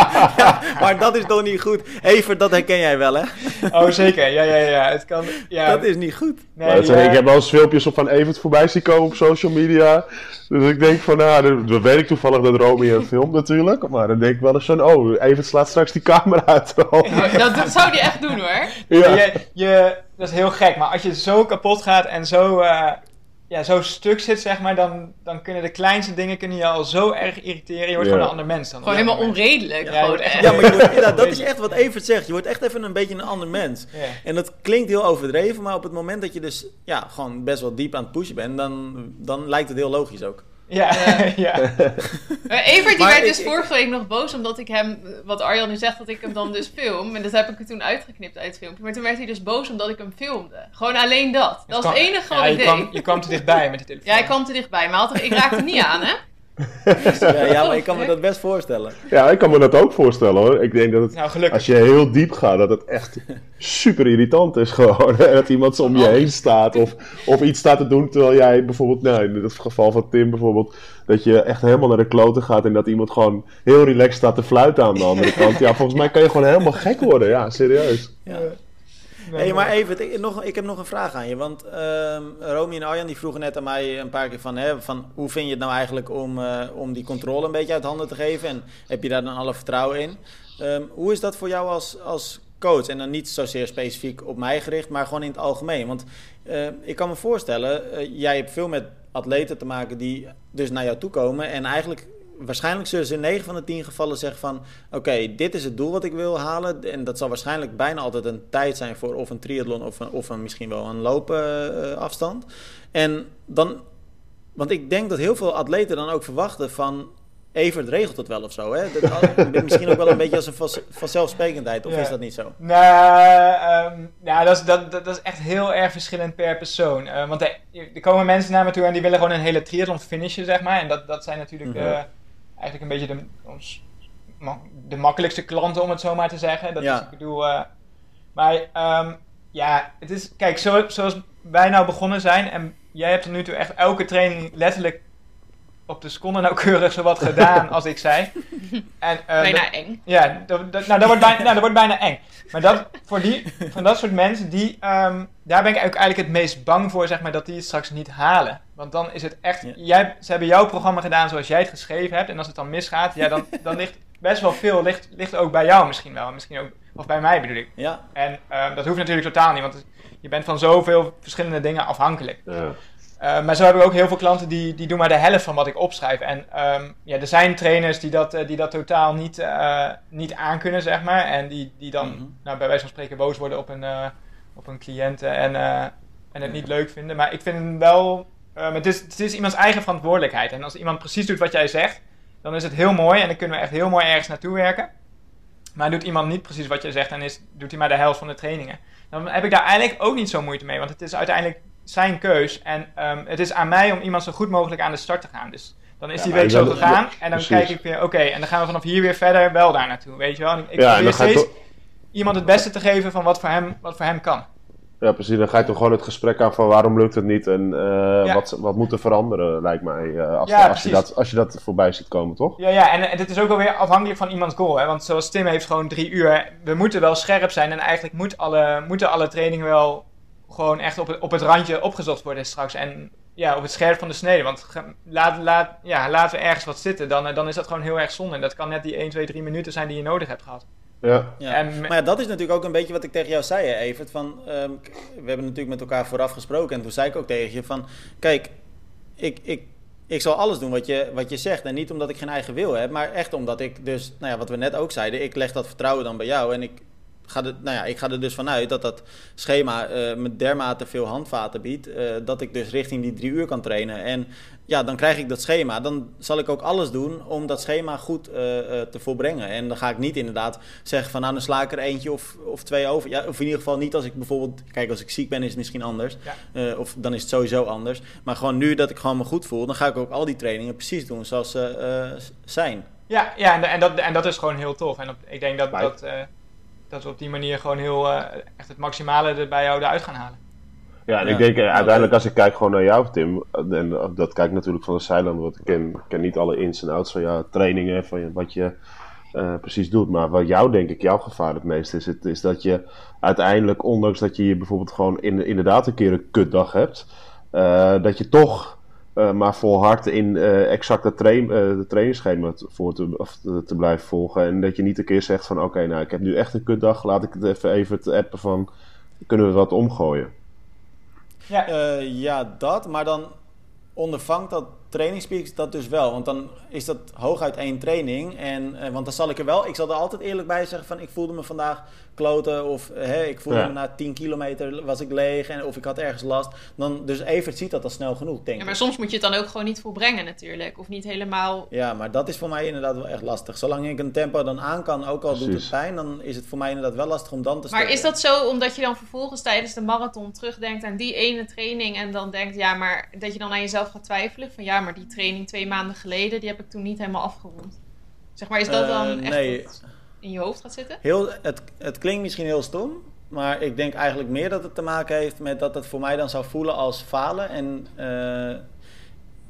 maar dat is toch niet goed? Evert, dat herken jij wel, hè? Oh, zeker. Ja, ja, ja. Het kan... Ja. Dat is niet goed. Nee, dat ik, ja. ik heb wel eens filmpjes op van Evert voorbij zien komen op social media. Dus ik denk van, nou, dan- dan weet ik toevallig dat Romy een film natuurlijk. Maar dan denk ik wel eens van, oh, Evert slaat straks die camera uit. dat, dat zou die echt doen hoor. ja. Je, je, dat is heel gek, maar als je zo kapot gaat en zo, eh, ja, zo stuk zit, zeg maar, dan, dan kunnen de kleinste dingen kunnen je al zo erg irriteren. Je wordt Ja. gewoon een ander mens dan. Gewoon helemaal moment. onredelijk. Ja, gewoon echt-. Ja, maar je wordt, ja, dat is echt wat Evert zegt. Je wordt echt even een beetje een ander mens. Ja. En dat klinkt heel overdreven, maar op het moment dat je dus ja, gewoon best wel diep aan het pushen bent, dan, dan lijkt het heel logisch ook. Ja, Ja. ja. Maar Evert die Maar werd ik- dus ik- vorige week nog boos omdat ik hem, wat Arjan nu zegt, dat ik hem dan dus film. En dat heb ik toen uitgeknipt uit het filmpje. Maar toen werd hij dus boos omdat ik hem filmde. Gewoon alleen dat. Dat was het enige wat ja, ik je deed. kwam, je kwam te dichtbij met de telefoon. Ja, hij kwam te dichtbij, maar had ik raakte niet aan, hè? Ja, ja, maar ik kan me dat best voorstellen. ja, ik kan me dat ook voorstellen hoor. Ik denk dat het, Nou, als je heel diep gaat, dat het echt super irritant is gewoon. dat iemand zo om je heen staat of, of iets staat te doen terwijl jij bijvoorbeeld, nou in het geval van Tim bijvoorbeeld, dat je echt helemaal naar de kloten gaat en dat iemand gewoon heel relaxed staat te fluiten aan de andere kant. Ja, volgens mij kan je gewoon helemaal gek worden. Ja, serieus. Ja. Hey, maar even, ik, nog, ik heb nog een vraag aan je. Want uh, Romy en Arjan die vroegen net aan mij een paar keer van, hè, van hoe vind je het nou eigenlijk om, uh, om die controle een beetje uit handen te geven? En heb je daar dan alle vertrouwen in? Um, hoe is dat voor jou als, als coach? En dan niet zozeer specifiek op mij gericht, maar gewoon in het algemeen. Want uh, ik kan me voorstellen, jij hebt veel met atleten te maken die dus naar jou toe komen en eigenlijk waarschijnlijk zullen ze in 9 van de 10 gevallen zeggen van... oké, dit is het doel wat ik wil halen. En dat zal waarschijnlijk bijna altijd een tijd zijn voor of een triathlon... of, een, of een, misschien wel een loopafstand. Uh, en dan... Want ik denk dat heel veel atleten dan ook verwachten van... Evert regelt het wel of zo, hè? Dat, misschien ook wel een beetje als een vanzelfsprekendheid, of ja. is dat niet zo? Nee, um, ja, dat is, dat, dat, is echt heel erg verschillend per persoon. Uh, want er, er, komen mensen naar me toe en die willen gewoon een hele triathlon finishen, zeg maar. En dat, dat zijn natuurlijk... Mm -hmm. uh, eigenlijk een beetje de, ons, de makkelijkste klanten, om het zo maar te zeggen. Dat ja. is, ik bedoel, uh, maar um, ja, het is, kijk, zo, zoals wij nou begonnen zijn en jij hebt tot nu toe echt elke training letterlijk op de seconde nauwkeurig zowat gedaan als ik zei. En, uh, bijna eng. Ja, dat, dat, nou, dat, wordt bijna, nou, dat wordt bijna eng. Maar dat, voor die, van dat soort mensen, die, um, daar ben ik ook eigenlijk het meest bang voor, zeg maar, dat die het straks niet halen. Want dan is het echt, ja. jij, ze hebben jouw programma gedaan zoals jij het geschreven hebt. En als het dan misgaat, ja, dan, dan ligt best wel veel, ligt, ligt ook bij jou misschien wel. Misschien ook, of bij mij bedoel ik. Ja. En um, dat hoeft natuurlijk totaal niet, want je bent van zoveel verschillende dingen afhankelijk. Ja. Uh, maar zo heb ik ook heel veel klanten die, die doen maar de helft van wat ik opschrijf. En um, ja, er zijn trainers die dat, uh, die dat totaal niet, uh, niet aankunnen, zeg maar. En die, die dan Mhm. nou, bij wijze van spreken boos worden op een, op een cliënt en, en het niet leuk vinden. Maar ik vind het wel... Um, het, is, het is iemands eigen verantwoordelijkheid. En als iemand precies doet wat jij zegt, dan is het heel mooi. En dan kunnen we echt heel mooi ergens naartoe werken. Maar doet iemand niet precies wat jij zegt en is, doet hij maar de helft van de trainingen. Dan heb ik daar eigenlijk ook niet zo moeite mee. Want het is uiteindelijk zijn keus. En um, het is aan mij om iemand zo goed mogelijk aan de start te gaan. Dus dan is Ja, die week zo gegaan. ja, en dan precies. kijk ik weer, oké, en dan gaan we vanaf hier weer verder wel daar naartoe. Weet je wel? En ik Ja, probeer steeds toch- iemand het beste te geven van wat voor hem, wat voor hem kan. Ja, precies. Dan ga je toch gewoon het gesprek aan van waarom lukt het niet en eh, wat, wat moet er veranderen, lijkt mij. eh, als, als, je dat, als je dat voorbij ziet komen, toch? Ja, ja, en, en het is ook alweer afhankelijk van iemands goal. Hè? Want zoals Tim heeft gewoon drie uur. We moeten wel scherp zijn. En eigenlijk moet alle, moeten alle trainingen wel gewoon echt op het, op het randje opgezocht worden straks. En ja, op het scherp van de snede. Want ge- laat, laat, ja, laten we ergens wat zitten. Dan, eh, dan is dat gewoon heel erg zonde. En dat kan net die 1, 2, 3 minuten zijn die je nodig hebt gehad. Ja. Ja. En- maar ja, dat is natuurlijk ook een beetje wat ik tegen jou zei, hè, Evert. Van, ehm, we hebben natuurlijk met elkaar vooraf gesproken. En toen zei ik ook tegen je van... Kijk, ik, ik, ik zal alles doen wat je, wat je zegt. En niet omdat ik geen eigen wil heb. Maar echt omdat ik dus... Nou ja, wat we net ook zeiden. Ik leg dat vertrouwen dan bij jou. En ik ga er, nou ja, ik ga er dus vanuit dat dat schema eh, me dermate veel handvaten biedt. eh, dat ik dus richting die drie uur kan trainen. En ja, dan krijg ik dat schema. Dan zal ik ook alles doen om dat schema goed eh, te volbrengen. En dan ga ik niet inderdaad zeggen van nou dan sla ik er eentje of, of twee over. Ja, of in ieder geval niet als ik bijvoorbeeld... Kijk, als ik ziek ben is het misschien anders. Ja. Of dan is het sowieso anders. Maar gewoon nu dat ik gewoon me goed voel... dan ga ik ook al die trainingen precies doen zoals ze zijn. Ja, ja en, en, dat, en dat is gewoon heel tof. En op, ik denk dat, dat, dat we op die manier gewoon heel eh, echt het maximale er bij jou eruit gaan halen. Ja, en Ja. ik denk eh, uiteindelijk als ik kijk gewoon naar jou, Tim, en eh, dat kijk ik natuurlijk van de zijlijn, want ik ken, ik ken niet alle ins en outs van jouw trainingen, van je- wat je eh, precies doet. Maar wat jou, denk ik, jouw gevaar het meest is, het, is dat je uiteindelijk, ondanks dat je hier bijvoorbeeld gewoon in, inderdaad een keer een kutdag hebt, eh, dat je toch eh, maar volhardt in eh, exact het train, eh, de trainingsschema te- voor te, of te, te blijven volgen. En dat je niet een keer zegt van oké, nou ik heb nu echt een kutdag, laat ik het even, even te appen van, kunnen we wat omgooien? Ja, Eh, ja, dat. Maar dan ondervangt dat trainingspeaks dat dus wel. Want dan is dat hooguit één training. En, eh, want dan zal ik er wel... Ik zal er altijd eerlijk bij zeggen van... Ik voelde me vandaag kloten. Of eh, hè, ik voelde Ja. me na 10 kilometer was ik leeg. En, of ik had ergens last. Dan, dus Evert ziet dat al snel genoeg, denk Ja, maar soms moet je het dan ook gewoon niet volbrengen natuurlijk. Of niet helemaal... Ja, maar dat is voor mij inderdaad wel echt lastig. Zolang ik een tempo dan aan kan, ook al doet het pijn... dan is het voor mij inderdaad wel lastig om dan te Maar is dat zo omdat je dan vervolgens tijdens de marathon terugdenkt aan die ene training en dan denkt, ja, maar dat je dan aan jezelf gaat twijfelen van ja, maar die training twee maanden geleden, die heb ik toen niet helemaal afgerond. Zeg maar, is dat Eh, dan echt nee. wat in je hoofd gaat zitten? Heel, het, het klinkt misschien heel stom, maar ik denk eigenlijk meer dat het te maken heeft met dat het voor mij dan zou voelen als falen. En eh,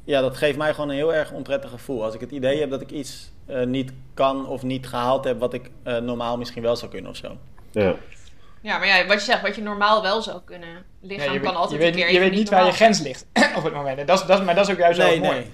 ja, dat geeft mij gewoon een heel erg onprettig gevoel. Als ik het idee heb dat ik iets eh, niet kan of niet gehaald heb wat ik eh, normaal misschien wel zou kunnen of zo. Ja. Ja, maar ja, wat je zegt, wat je normaal wel zou kunnen. Lichaam Ja, je kan weet, altijd je een weet, keer je weet niet waar je grens ligt op het moment. En dat, is- dat, is- maar dat is ook juist Nee, wel mooi. nee.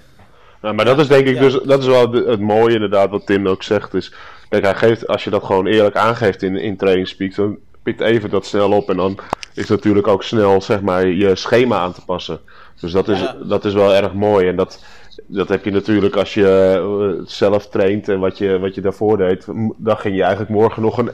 Nou, maar dat is denk ik dus, dat is wel het mooie inderdaad wat Tim ook zegt. Is, kijk, hij geeft, als je dat gewoon eerlijk aangeeft in, in trainingspeak, dan pikt even dat snel op en dan is natuurlijk ook snel zeg maar je schema aan te passen. Dus dat is, Ja. dat is wel erg mooi en dat, dat heb je natuurlijk als je eh, zelf traint en wat je, wat je daarvoor deed. Dan ging je eigenlijk morgen nog een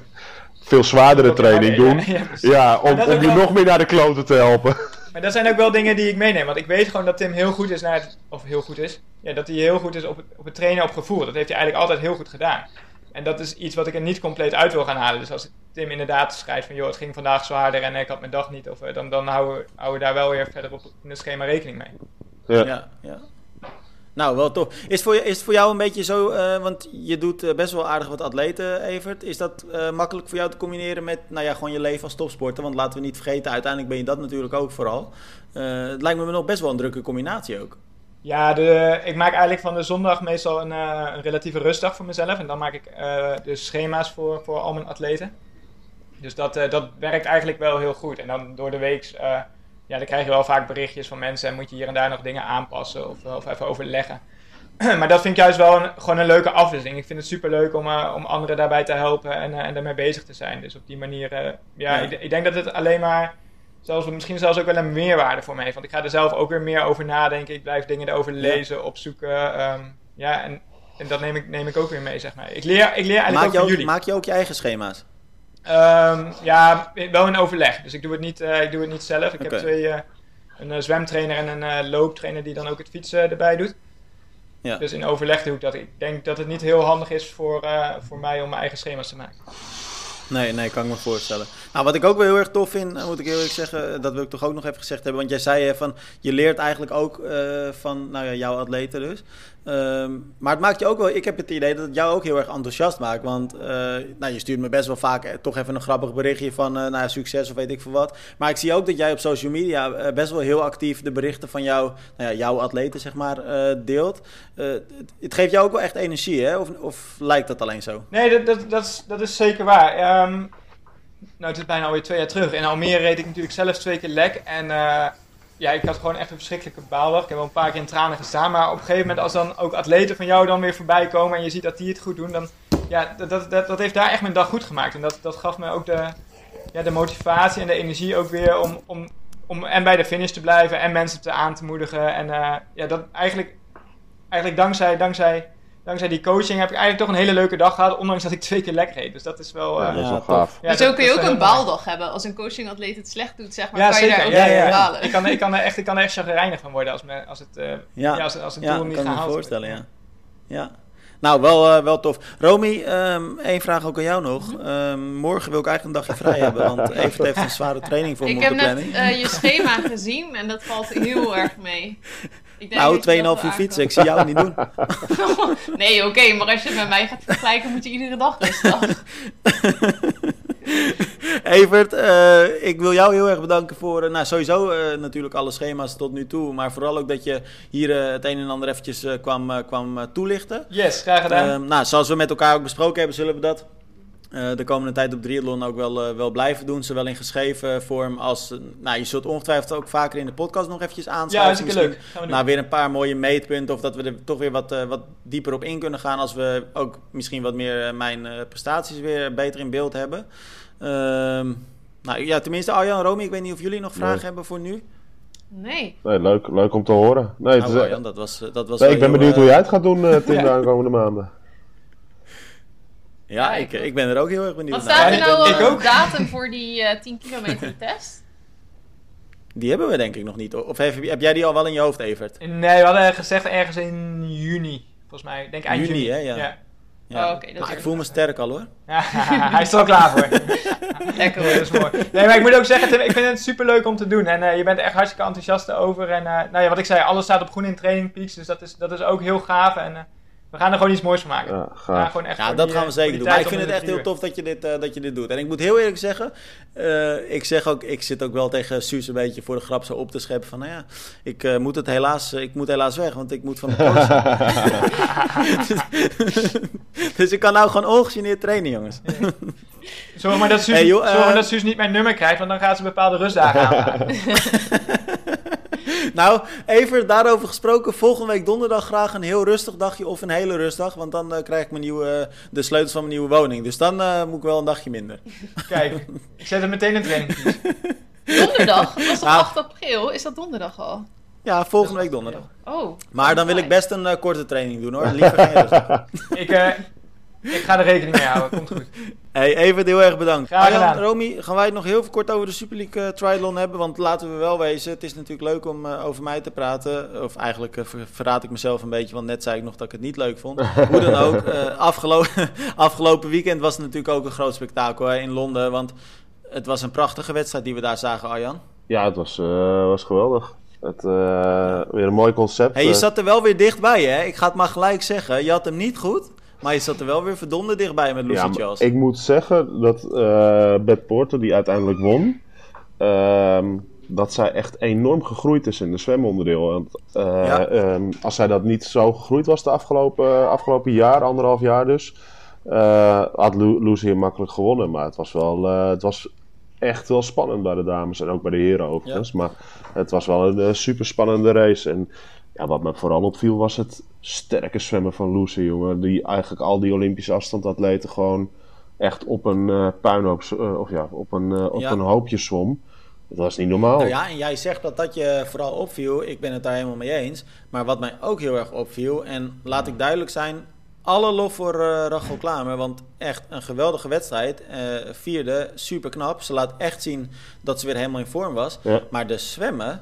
veel zwaardere training doen. Ja, ja, om, om je nog meer naar de kloten te helpen. Maar dat zijn ook wel dingen die ik meeneem. Want ik weet gewoon dat Tim heel goed is naar het... Of heel goed is. Ja, dat hij heel goed is op het, op het trainen op gevoel. Dat heeft hij eigenlijk altijd heel goed gedaan. En dat is iets wat ik er niet compleet uit wil gaan halen. Dus als Tim inderdaad schrijft van... joh, het ging vandaag zwaarder en ik had mijn dag niet. Of, eh, dan, dan houden, we- houden we daar wel weer verder op in het schema rekening mee. Ja. Ja, ja. Nou, wel tof. Is voor, is het voor jou een beetje zo, eh, want je doet eh, best wel aardig wat atleten, Evert. Is dat eh, makkelijk voor jou te combineren met nou ja, gewoon je leven als topsporter? Want laten we niet vergeten, uiteindelijk ben je dat natuurlijk ook vooral. Het lijkt me nog best wel een drukke combinatie ook. Ja, de, ik maak eigenlijk van de zondag meestal een, een relatieve rustdag voor mezelf. En dan maak ik de schema's voor, voor al mijn atleten. Dus dat, dat werkt eigenlijk wel heel goed. En dan door de week, ja, dan krijg je wel vaak berichtjes van mensen. En moet je hier en daar nog dingen aanpassen of, of even overleggen. maar dat vind ik juist wel een, gewoon een leuke afwisseling. Ik vind het super leuk om, eh, om anderen daarbij te helpen en, eh, en daarmee bezig te zijn. Dus op die manier, eh, ja, Ja. Ik, ik denk dat het alleen maar zelfs, misschien zelfs ook wel een meerwaarde voor me heeft. Want ik ga er zelf ook weer meer over nadenken. Ik blijf dingen erover lezen, opzoeken. ehm, ja, en, en dat neem ik, neem ik ook weer mee, zeg maar. Ik leer, ik leer eigenlijk Maak ook je van ook, jullie. maak je ook je eigen schema's? Ehm, ja, wel in overleg. Dus ik doe het niet, eh, ik doe het niet zelf. Ik heb twee, eh, een eh, zwemtrainer en een looptrainer die dan ook het fietsen erbij doet. Ja. Dus in overleg doe ik dat. Ik denk dat het niet heel handig is voor, voor mij om mijn eigen schema's te maken. Nee, nee, kan ik me voorstellen. Nou, wat ik ook wel heel erg tof vind, moet ik heel eerlijk zeggen, dat wil ik toch ook nog even gezegd hebben. Want jij zei hè, van, je leert eigenlijk ook van nou ja, jouw atleten dus. Ehm, maar het maakt je ook wel, ik heb het idee dat het jou ook heel erg enthousiast maakt. Want eh, nou, je stuurt me best wel vaak eh, toch even een grappig berichtje van eh, nou succes of weet ik veel wat. Maar ik zie ook dat jij op social media best wel heel actief de berichten van jou, nou ja, jouw atleten zeg maar, deelt. Het, het geeft jou ook wel echt energie, hè? Of, of lijkt dat alleen zo? Nee, dat, dat, dat, is, dat is zeker waar. Ehm, nou, het is bijna alweer twee jaar terug. In Almere reed ik natuurlijk zelf twee keer lek. En ja, ik had gewoon echt een verschrikkelijke baaldag. Ik heb wel een paar keer in tranen gestaan. Maar op een gegeven moment, als dan ook atleten van jou dan weer voorbij komen... en je ziet dat die het goed doen, dan... Ja, dat, dat, dat, dat heeft daar echt mijn dag goed gemaakt. En dat, dat gaf me ook de, ja, de motivatie en de energie ook weer om, om, om en bij de finish te blijven... en mensen te aan te moedigen. En eh, ja, dat eigenlijk, eigenlijk dankzij... dankzij dankzij die coaching heb ik eigenlijk toch een hele leuke dag gehad, ondanks dat ik twee keer lek reed. Dus dat is wel... Ja, eh, dat is Ja, wel tof. gaaf. ja, zo kun je ook een baaldag hebben. Als een coachingatleet het slecht doet, zeg maar, Ja, kan je zeker. daar ook Ja, ja, ja. balen. Ik kan, ik, kan er echt, ik kan er echt chagrijnig van worden als, me, als het, eh, Ja. ja. als, als het Ja, doel niet kan ik me gehaald voorstellen, wordt. ja. ja. Nou, wel, eh, wel tof. Romy, ehm één vraag ook aan jou nog. Ehm, morgen wil ik eigenlijk een dagje vrij hebben, want Evert heeft een zware training voor me Ik op heb net eh, je schema gezien en dat valt heel erg mee. Ik denk nou, dat je dat 2,5 wel uur fietsen, ik zie jou niet doen. nee, oké, maar als je het met mij gaat vergelijken, moet je iedere dag rustig. Evert, eh, ik wil jou heel erg bedanken voor, eh, nou sowieso eh, natuurlijk alle schema's tot nu toe, maar vooral ook dat je hier het een en ander eventjes eh, kwam, kwam toelichten. Yes, graag gedaan. Ehm, nou, zoals we met elkaar ook besproken hebben, zullen we dat eh, de komende tijd op Triathlon ook wel, eh, wel blijven doen. Zowel in geschreven vorm als... eh, nou, je zult ongetwijfeld ook vaker in de podcast nog eventjes ja, aansluiten. hartstikke leuk. We. Nou, weer een paar mooie meetpunten. Of dat we er toch weer wat, eh, wat dieper op in kunnen gaan. Als we ook misschien wat meer mijn eh, prestaties weer beter in beeld hebben. Ehm, nou ja, tenminste, Arjan en Romy, ik weet niet of jullie nog vragen Nee. hebben voor nu. Nee. Nee, leuk, leuk om te horen. Nee, het Nou, is- Arjan, dat was, dat was nee, ik ben heel, benieuwd hoe jij het gaat doen, eh Tim, Ja. de aankomende maanden. Ja, Ja, ik, ik- ik ben er ook heel erg benieuwd Wat naar. staat er ik- nou ik al ook. een datum voor die eh 10 kilometer test? Die hebben we denk ik nog niet. Of heb, heb jij die al wel in je hoofd, Evert? Nee, we hadden gezegd ergens in juni, volgens mij. Ik denk eind Juni, juni. hè, ja. ja. Ja. Oh, oké, dat maar ik voel me sterk al hoor. Ja, hij is er al klaar voor. Lekker hoor. dat is mooi. Nee, maar ik moet ook zeggen, Tim, ik vind het super leuk om te doen. En eh, je bent er echt hartstikke enthousiast over. En eh, nou ja, wat ik zei, alles staat op groen in Training Peaks. Dus dat is, dat is ook heel gaaf. En eh, We gaan er gewoon iets moois van maken. Ja, gewoon echt Ja, dat die, gaan we eh, zeker doen. Maar ik vind het echt heel tof dat je dit, eh, dat je dit doet. En ik moet heel eerlijk zeggen, eh, ik zeg ook, ik zit ook wel tegen Suus een beetje voor de grap zo op te scheppen van, nou ja, ik eh, moet het helaas, ik moet helaas weg, want ik moet van de coach. dus ik kan nou gewoon ongegeneerd trainen, jongens. Zorg maar dat Suus, Hey, joh, zorg maar dat Suus niet mijn nummer krijgt, want dan gaat ze bepaalde rustdagen aanvragen. nou, even daarover gesproken, volgende week donderdag graag een heel rustig dagje of een hele rustdag, want dan eh, krijg ik mijn nieuwe, eh, de sleutels van mijn nieuwe woning. Dus dan eh, moet ik wel een dagje minder. Kijk, ik zet het meteen in training. Donderdag? Dat was toch Nou. 8 april? Is dat donderdag al? Ja, volgende week donderdag. Oh. Maar dan wil ik best een korte training doen hoor. Liever geen rustdag. Ik, eh, ik ga er rekening mee houden, komt goed. Hey, even heel erg bedankt. Graag Arjan. Romy, gaan wij het nog heel kort over de Super League eh, Triathlon hebben? Want laten we wel wezen, het is natuurlijk leuk om eh, over mij te praten. Of eigenlijk eh, ver- verraad ik mezelf een beetje, want net zei ik nog dat ik het niet leuk vond. Hoe dan ook, eh, afgelopen, afgelopen weekend was het natuurlijk ook een groot spektakel hè, in Londen. Want het was een prachtige wedstrijd die we daar zagen, Arjan. Ja, het was, eh, was geweldig. Het, eh, weer een mooi concept. Hey, je zat er wel weer dichtbij, hè? Ik ga het maar gelijk zeggen. Je had hem niet goed, maar je zat er wel weer verdomde dichtbij met Lucy Ja, ik moet zeggen dat eh Beth Porter, die uiteindelijk won, ehm, dat zij echt enorm gegroeid is in de zwemonderdeel. Want, eh, Ja. ehm, als zij dat niet zo gegroeid was de afgelopen, afgelopen jaar, anderhalf jaar dus, eh, had Lu- Lucy hem makkelijk gewonnen. Maar het was wel, het was echt wel spannend bij de dames en ook bij de heren overigens. Maar het was wel een super spannende race. En ja, wat me vooral opviel was het sterke zwemmen van Lucy, jongen. Die eigenlijk al die Olympische afstandatleten gewoon echt op een eh, puinhoop, eh, of ja, op een, eh, op Ja. een hoopje zwom. Dat was niet normaal. Nou ja, en jij zegt dat dat je vooral opviel. Ik ben het daar helemaal mee eens. Maar wat mij ook heel erg opviel, en laat ik duidelijk zijn, alle lof voor Rachel Klamer. Want echt een geweldige wedstrijd. Vierde, super knap. Ze laat echt zien dat ze weer helemaal in vorm was. Ja. Maar de zwemmen,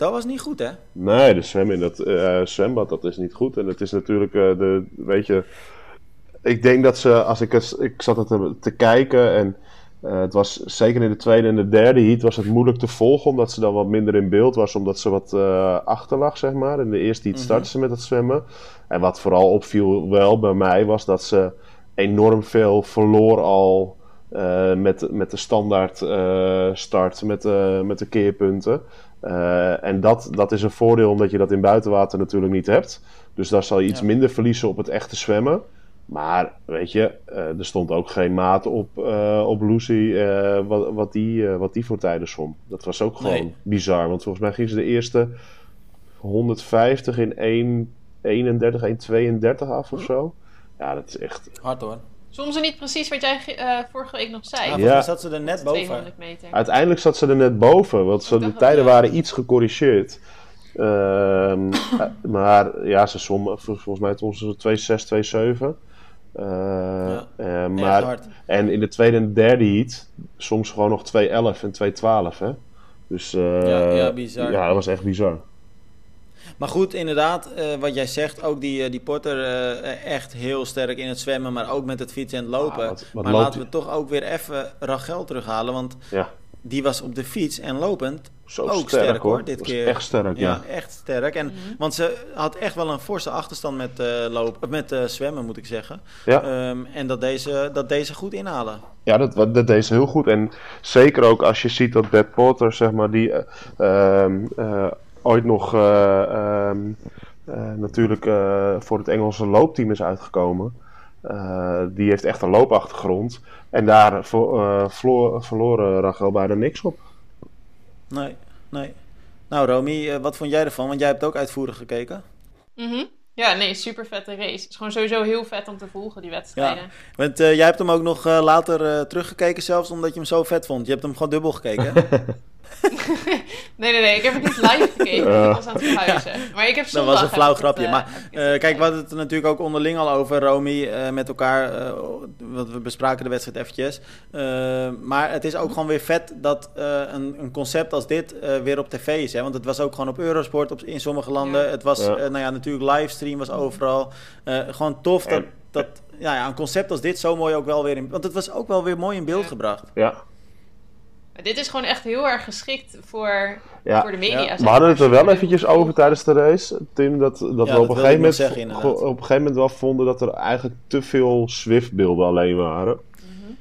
dat was niet goed hè? Nee, de zwemmen in dat eh, zwembad, dat is niet goed. En het is natuurlijk, eh, de, weet je... Ik denk dat ze, als ik, ik zat het te, te kijken en eh, het was zeker in de tweede en de derde heat was het moeilijk te volgen, omdat ze dan wat minder in beeld was, omdat ze wat achter lag, zeg maar. In de eerste heat Mhm. startte ze met het zwemmen. En wat vooral opviel wel bij mij, was dat ze enorm veel verloor al eh, met, met de standaard eh, start, met, de met de keerpunten. En dat, dat is een voordeel omdat je dat in buitenwater natuurlijk niet hebt. Dus daar zal je iets Ja. minder verliezen op het echte zwemmen. Maar weet je, er stond ook geen maat op, op Lucy wat, wat, die, wat die voor tijden zwom. Dat was ook gewoon Nee. bizar. Want volgens mij ging ze de eerste 150 in 1,31, 1,32 af of zo. Ja, dat is echt... Hard hoor. Soms er niet precies wat jij eh, vorige week nog zei. Ja, zat ze er net boven. 200 meter. Uiteindelijk zat ze er net boven, want ze, de tijden waren iets gecorrigeerd. Ehm, eh, maar ja, ze vol- volgens mij toen ze 2,6, 2,7. Eh, eh, Echt maar, hard. en in de tweede en derde heat soms gewoon nog 2,11 en 2,12. Hè? Dus eh, Ja, ja, bizar. Ja, dat was echt bizar. Maar goed, inderdaad, eh, wat jij zegt, ook die, eh, die Porter eh, echt heel sterk in het zwemmen, maar ook met het fietsen en het lopen. Ah, wat- wat maar laten we toch ook weer even Rachel terughalen, want Ja, die was op de fiets en lopend zo ook sterk, sterk, hoor, dit Was keer. Echt sterk, ja. Ja, echt sterk. En, Want ze had echt wel een forse achterstand met, eh lopen, met eh, zwemmen, moet ik zeggen. Ja. Ehm, en dat deze, dat deze goed inhalen. Ja, dat, dat deed ze heel goed. En zeker ook als je ziet dat Beth Porter, zeg maar, die eh, ehm, eh, ooit nog eh, ehm, eh, natuurlijk eh, voor het Engelse loopteam is uitgekomen. Eh, die heeft echt een loopachtergrond. En daar vo- eh, verloor, verloren Rachel bijna niks op. Nee, nee. Nou, Romy, wat vond jij ervan? Want jij hebt ook uitvoerig gekeken. Mhm. Ja, nee, super vette race. Het is gewoon sowieso heel vet om te volgen, die wedstrijden. Want eh, jij hebt hem ook nog eh, later eh, teruggekeken, zelfs omdat je hem zo vet vond. Je hebt hem gewoon dubbel gekeken. Nee, nee, nee, ik heb het niet live gekeken. Ik was aan het verhuizen. Maar ik heb Dat zondag was een flauw het, grapje. maar eh, kijk, we hadden het er natuurlijk ook onderling al over, Romy, eh, met elkaar. eh, want we bespraken de wedstrijd eventjes. Eh, maar het is ook gewoon weer vet dat eh, een, een concept als dit eh, weer op tv is. Hè? Want het was ook gewoon op Eurosport op, in sommige landen. Ja. Het was, Ja. nou ja, natuurlijk livestream was overal. Eh, gewoon tof dat, En- dat ja, ja, een concept als dit zo mooi ook wel weer in... Want het was ook wel weer mooi in beeld Ja. gebracht. Ja. Maar dit is gewoon echt heel erg geschikt voor, Ja, voor de media. Ja. We hadden het er maar. wel eventjes over tijdens de race, Tim, dat, dat we dat op een, gegeven moment, zeggen, op een gegeven moment wel vonden dat er eigenlijk te veel Swift-beelden alleen waren.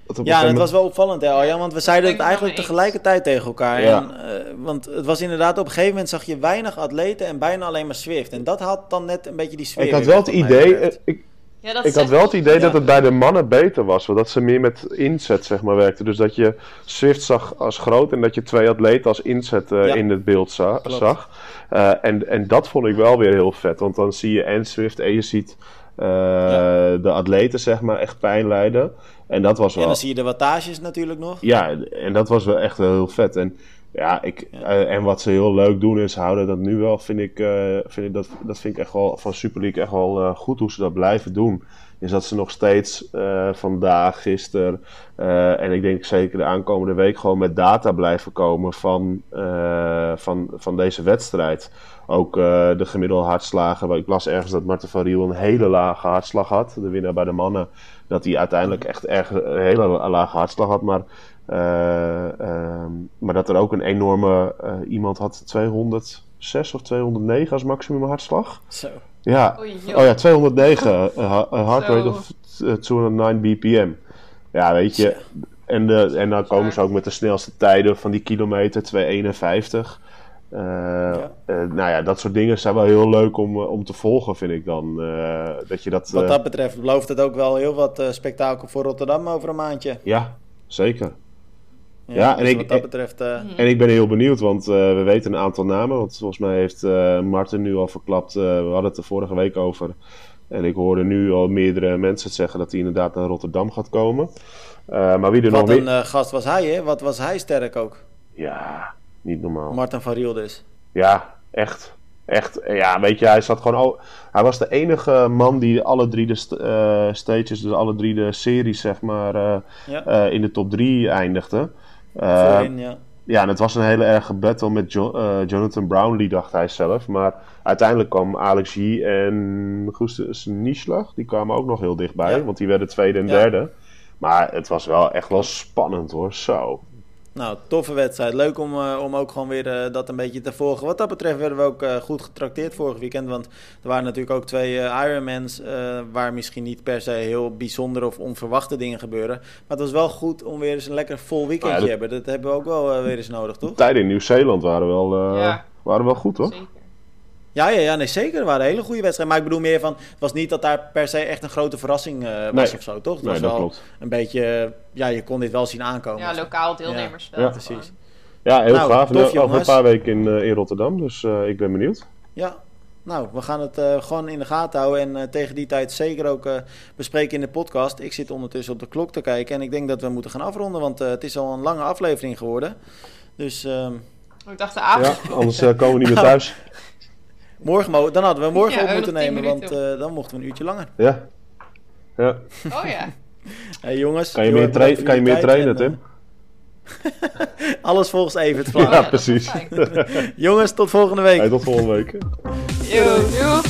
Dat een Ja, en het was wel opvallend, hè, Arjan, want we zeiden het eigenlijk tegelijkertijd tegen elkaar. Ja. En, eh, want het was inderdaad, op een gegeven moment zag je weinig atleten en bijna alleen maar Swift. En dat had dan net een beetje die sfeer. Ik had wel het idee, ik, Ja, dat ik had wel het idee Ja. dat het bij de mannen beter was, want dat ze meer met inzet zeg maar werkten. Dus dat je Swift zag als groot en dat je twee atleten als inzet eh, Ja. in het beeld za- Klopt. zag. Eh, en, en dat vond ik wel weer heel vet, want dan zie je en Swift en je ziet eh, de atleten zeg maar echt pijn lijden. En dat was En wel... dan zie je de wattages natuurlijk nog. Ja, en dat was wel echt wel heel vet. En, ja, ik, eh, en wat ze heel leuk doen is, houden dat nu wel, vind ik, eh, vind ik dat, dat vind ik echt wel van Super League echt wel eh, goed hoe ze dat blijven doen. Is dat ze nog steeds vandaag, gisteren en ik denk zeker de aankomende week gewoon met data blijven komen van, van, van deze wedstrijd. Ook de gemiddelde hartslagen. Ik las ergens dat Marten van Riel een hele lage hartslag had. De winnaar bij de mannen. Dat hij uiteindelijk echt erg, een hele lage hartslag had. Maar, maar dat er ook een enorme... eh, iemand had 206 of 209 als maximum hartslag. Zo. Ja, Oei, oh ja, 209. Een ha- een heart rate of eh, 209 bpm. Ja, weet je. En, de, en dan komen ze ook met de snelste tijden van die kilometer, 251. Eh, eh, nou ja, dat soort dingen zijn wel heel leuk om, eh, om te volgen, vind ik dan. Eh, dat je dat... Wat eh, dat betreft belooft het ook wel heel wat eh, spektakel voor Rotterdam over een maandje. Ja, zeker. Ja, en dus ik- wat dat betreft... eh, En ik ben heel benieuwd, want eh, we weten een aantal namen. Want volgens mij heeft eh Martin nu al verklapt. eh, we hadden het er vorige week over. En ik hoorde nu al meerdere mensen het zeggen dat hij inderdaad naar Rotterdam gaat komen. Eh, maar wie er nog wat een gast was hij, hè? Wat was hij sterk ook? Ja, niet normaal. Martin van Riel dus. Ja, echt. Echt. Ja, weet je, hij zat gewoon... al- hij was de enige man die alle drie de st- eh, stages, dus alle drie de series, zeg maar, eh, Ja, eh, in de top drie eindigde. Eh, voorin, ja. Ja, en het was een hele erge battle met Jo- eh, Jonathan Brownlee, dacht hij zelf. Maar uiteindelijk kwam Alex G en Gustav Nieslag, die kwamen ook nog heel dichtbij. Ja. Want die werden tweede en derde. Maar het was wel echt wel spannend hoor, zo. Nou, toffe wedstrijd. Leuk om, eh, om ook gewoon weer eh, dat een beetje te volgen. Wat dat betreft werden we ook eh, goed getrakteerd vorig weekend. Want er waren natuurlijk ook twee eh, Ironmans. eh, waar misschien niet per se heel bijzondere of onverwachte dingen gebeuren. Maar het was wel goed om weer eens een lekker vol weekendje Ja, te dat- hebben. Dat hebben we ook wel weer eens nodig, toch? Tijden in Nieuw-Zeeland waren wel, eh, Ja. waren wel goed hoor. Zeker. Ja, ja, ja, nee, zeker. Er waren hele goede wedstrijden. Maar ik bedoel meer van... Het was niet dat daar per se echt een grote verrassing eh, was Nee. of zo, toch? Het Nee, was dat wel klopt. een beetje... eh, Ja, je kon dit wel zien aankomen. Ja, lokaal deelnemersveld. Ja, precies. Ja, heel Nou, gaaf. tof, Nu over een paar weken in, eh, in Rotterdam, dus eh, ik ben benieuwd. Ja, nou, we gaan het eh, gewoon in de gaten houden. En eh, tegen die tijd zeker ook eh, bespreken in de podcast. Ik zit ondertussen op de klok te kijken. En ik denk dat we moeten gaan afronden. Want eh, het is al een lange aflevering geworden. Dus ehm, Ik dacht de avond. Ja, anders eh, komen we niet meer thuis. Morgen, mo- dan hadden we morgen Ja, op moeten 10 nemen. Want eh, dan mochten we een uurtje langer. Ja. ja. Oh ja. Hey, jongens. Kan je meer, erg tra- bedankt voor kan je meer trainen, en, Tim? eh, alles volgens Evert Oh Vlaar. ja, precies. jongens, tot volgende week. Hey, tot volgende week. Yo, yo.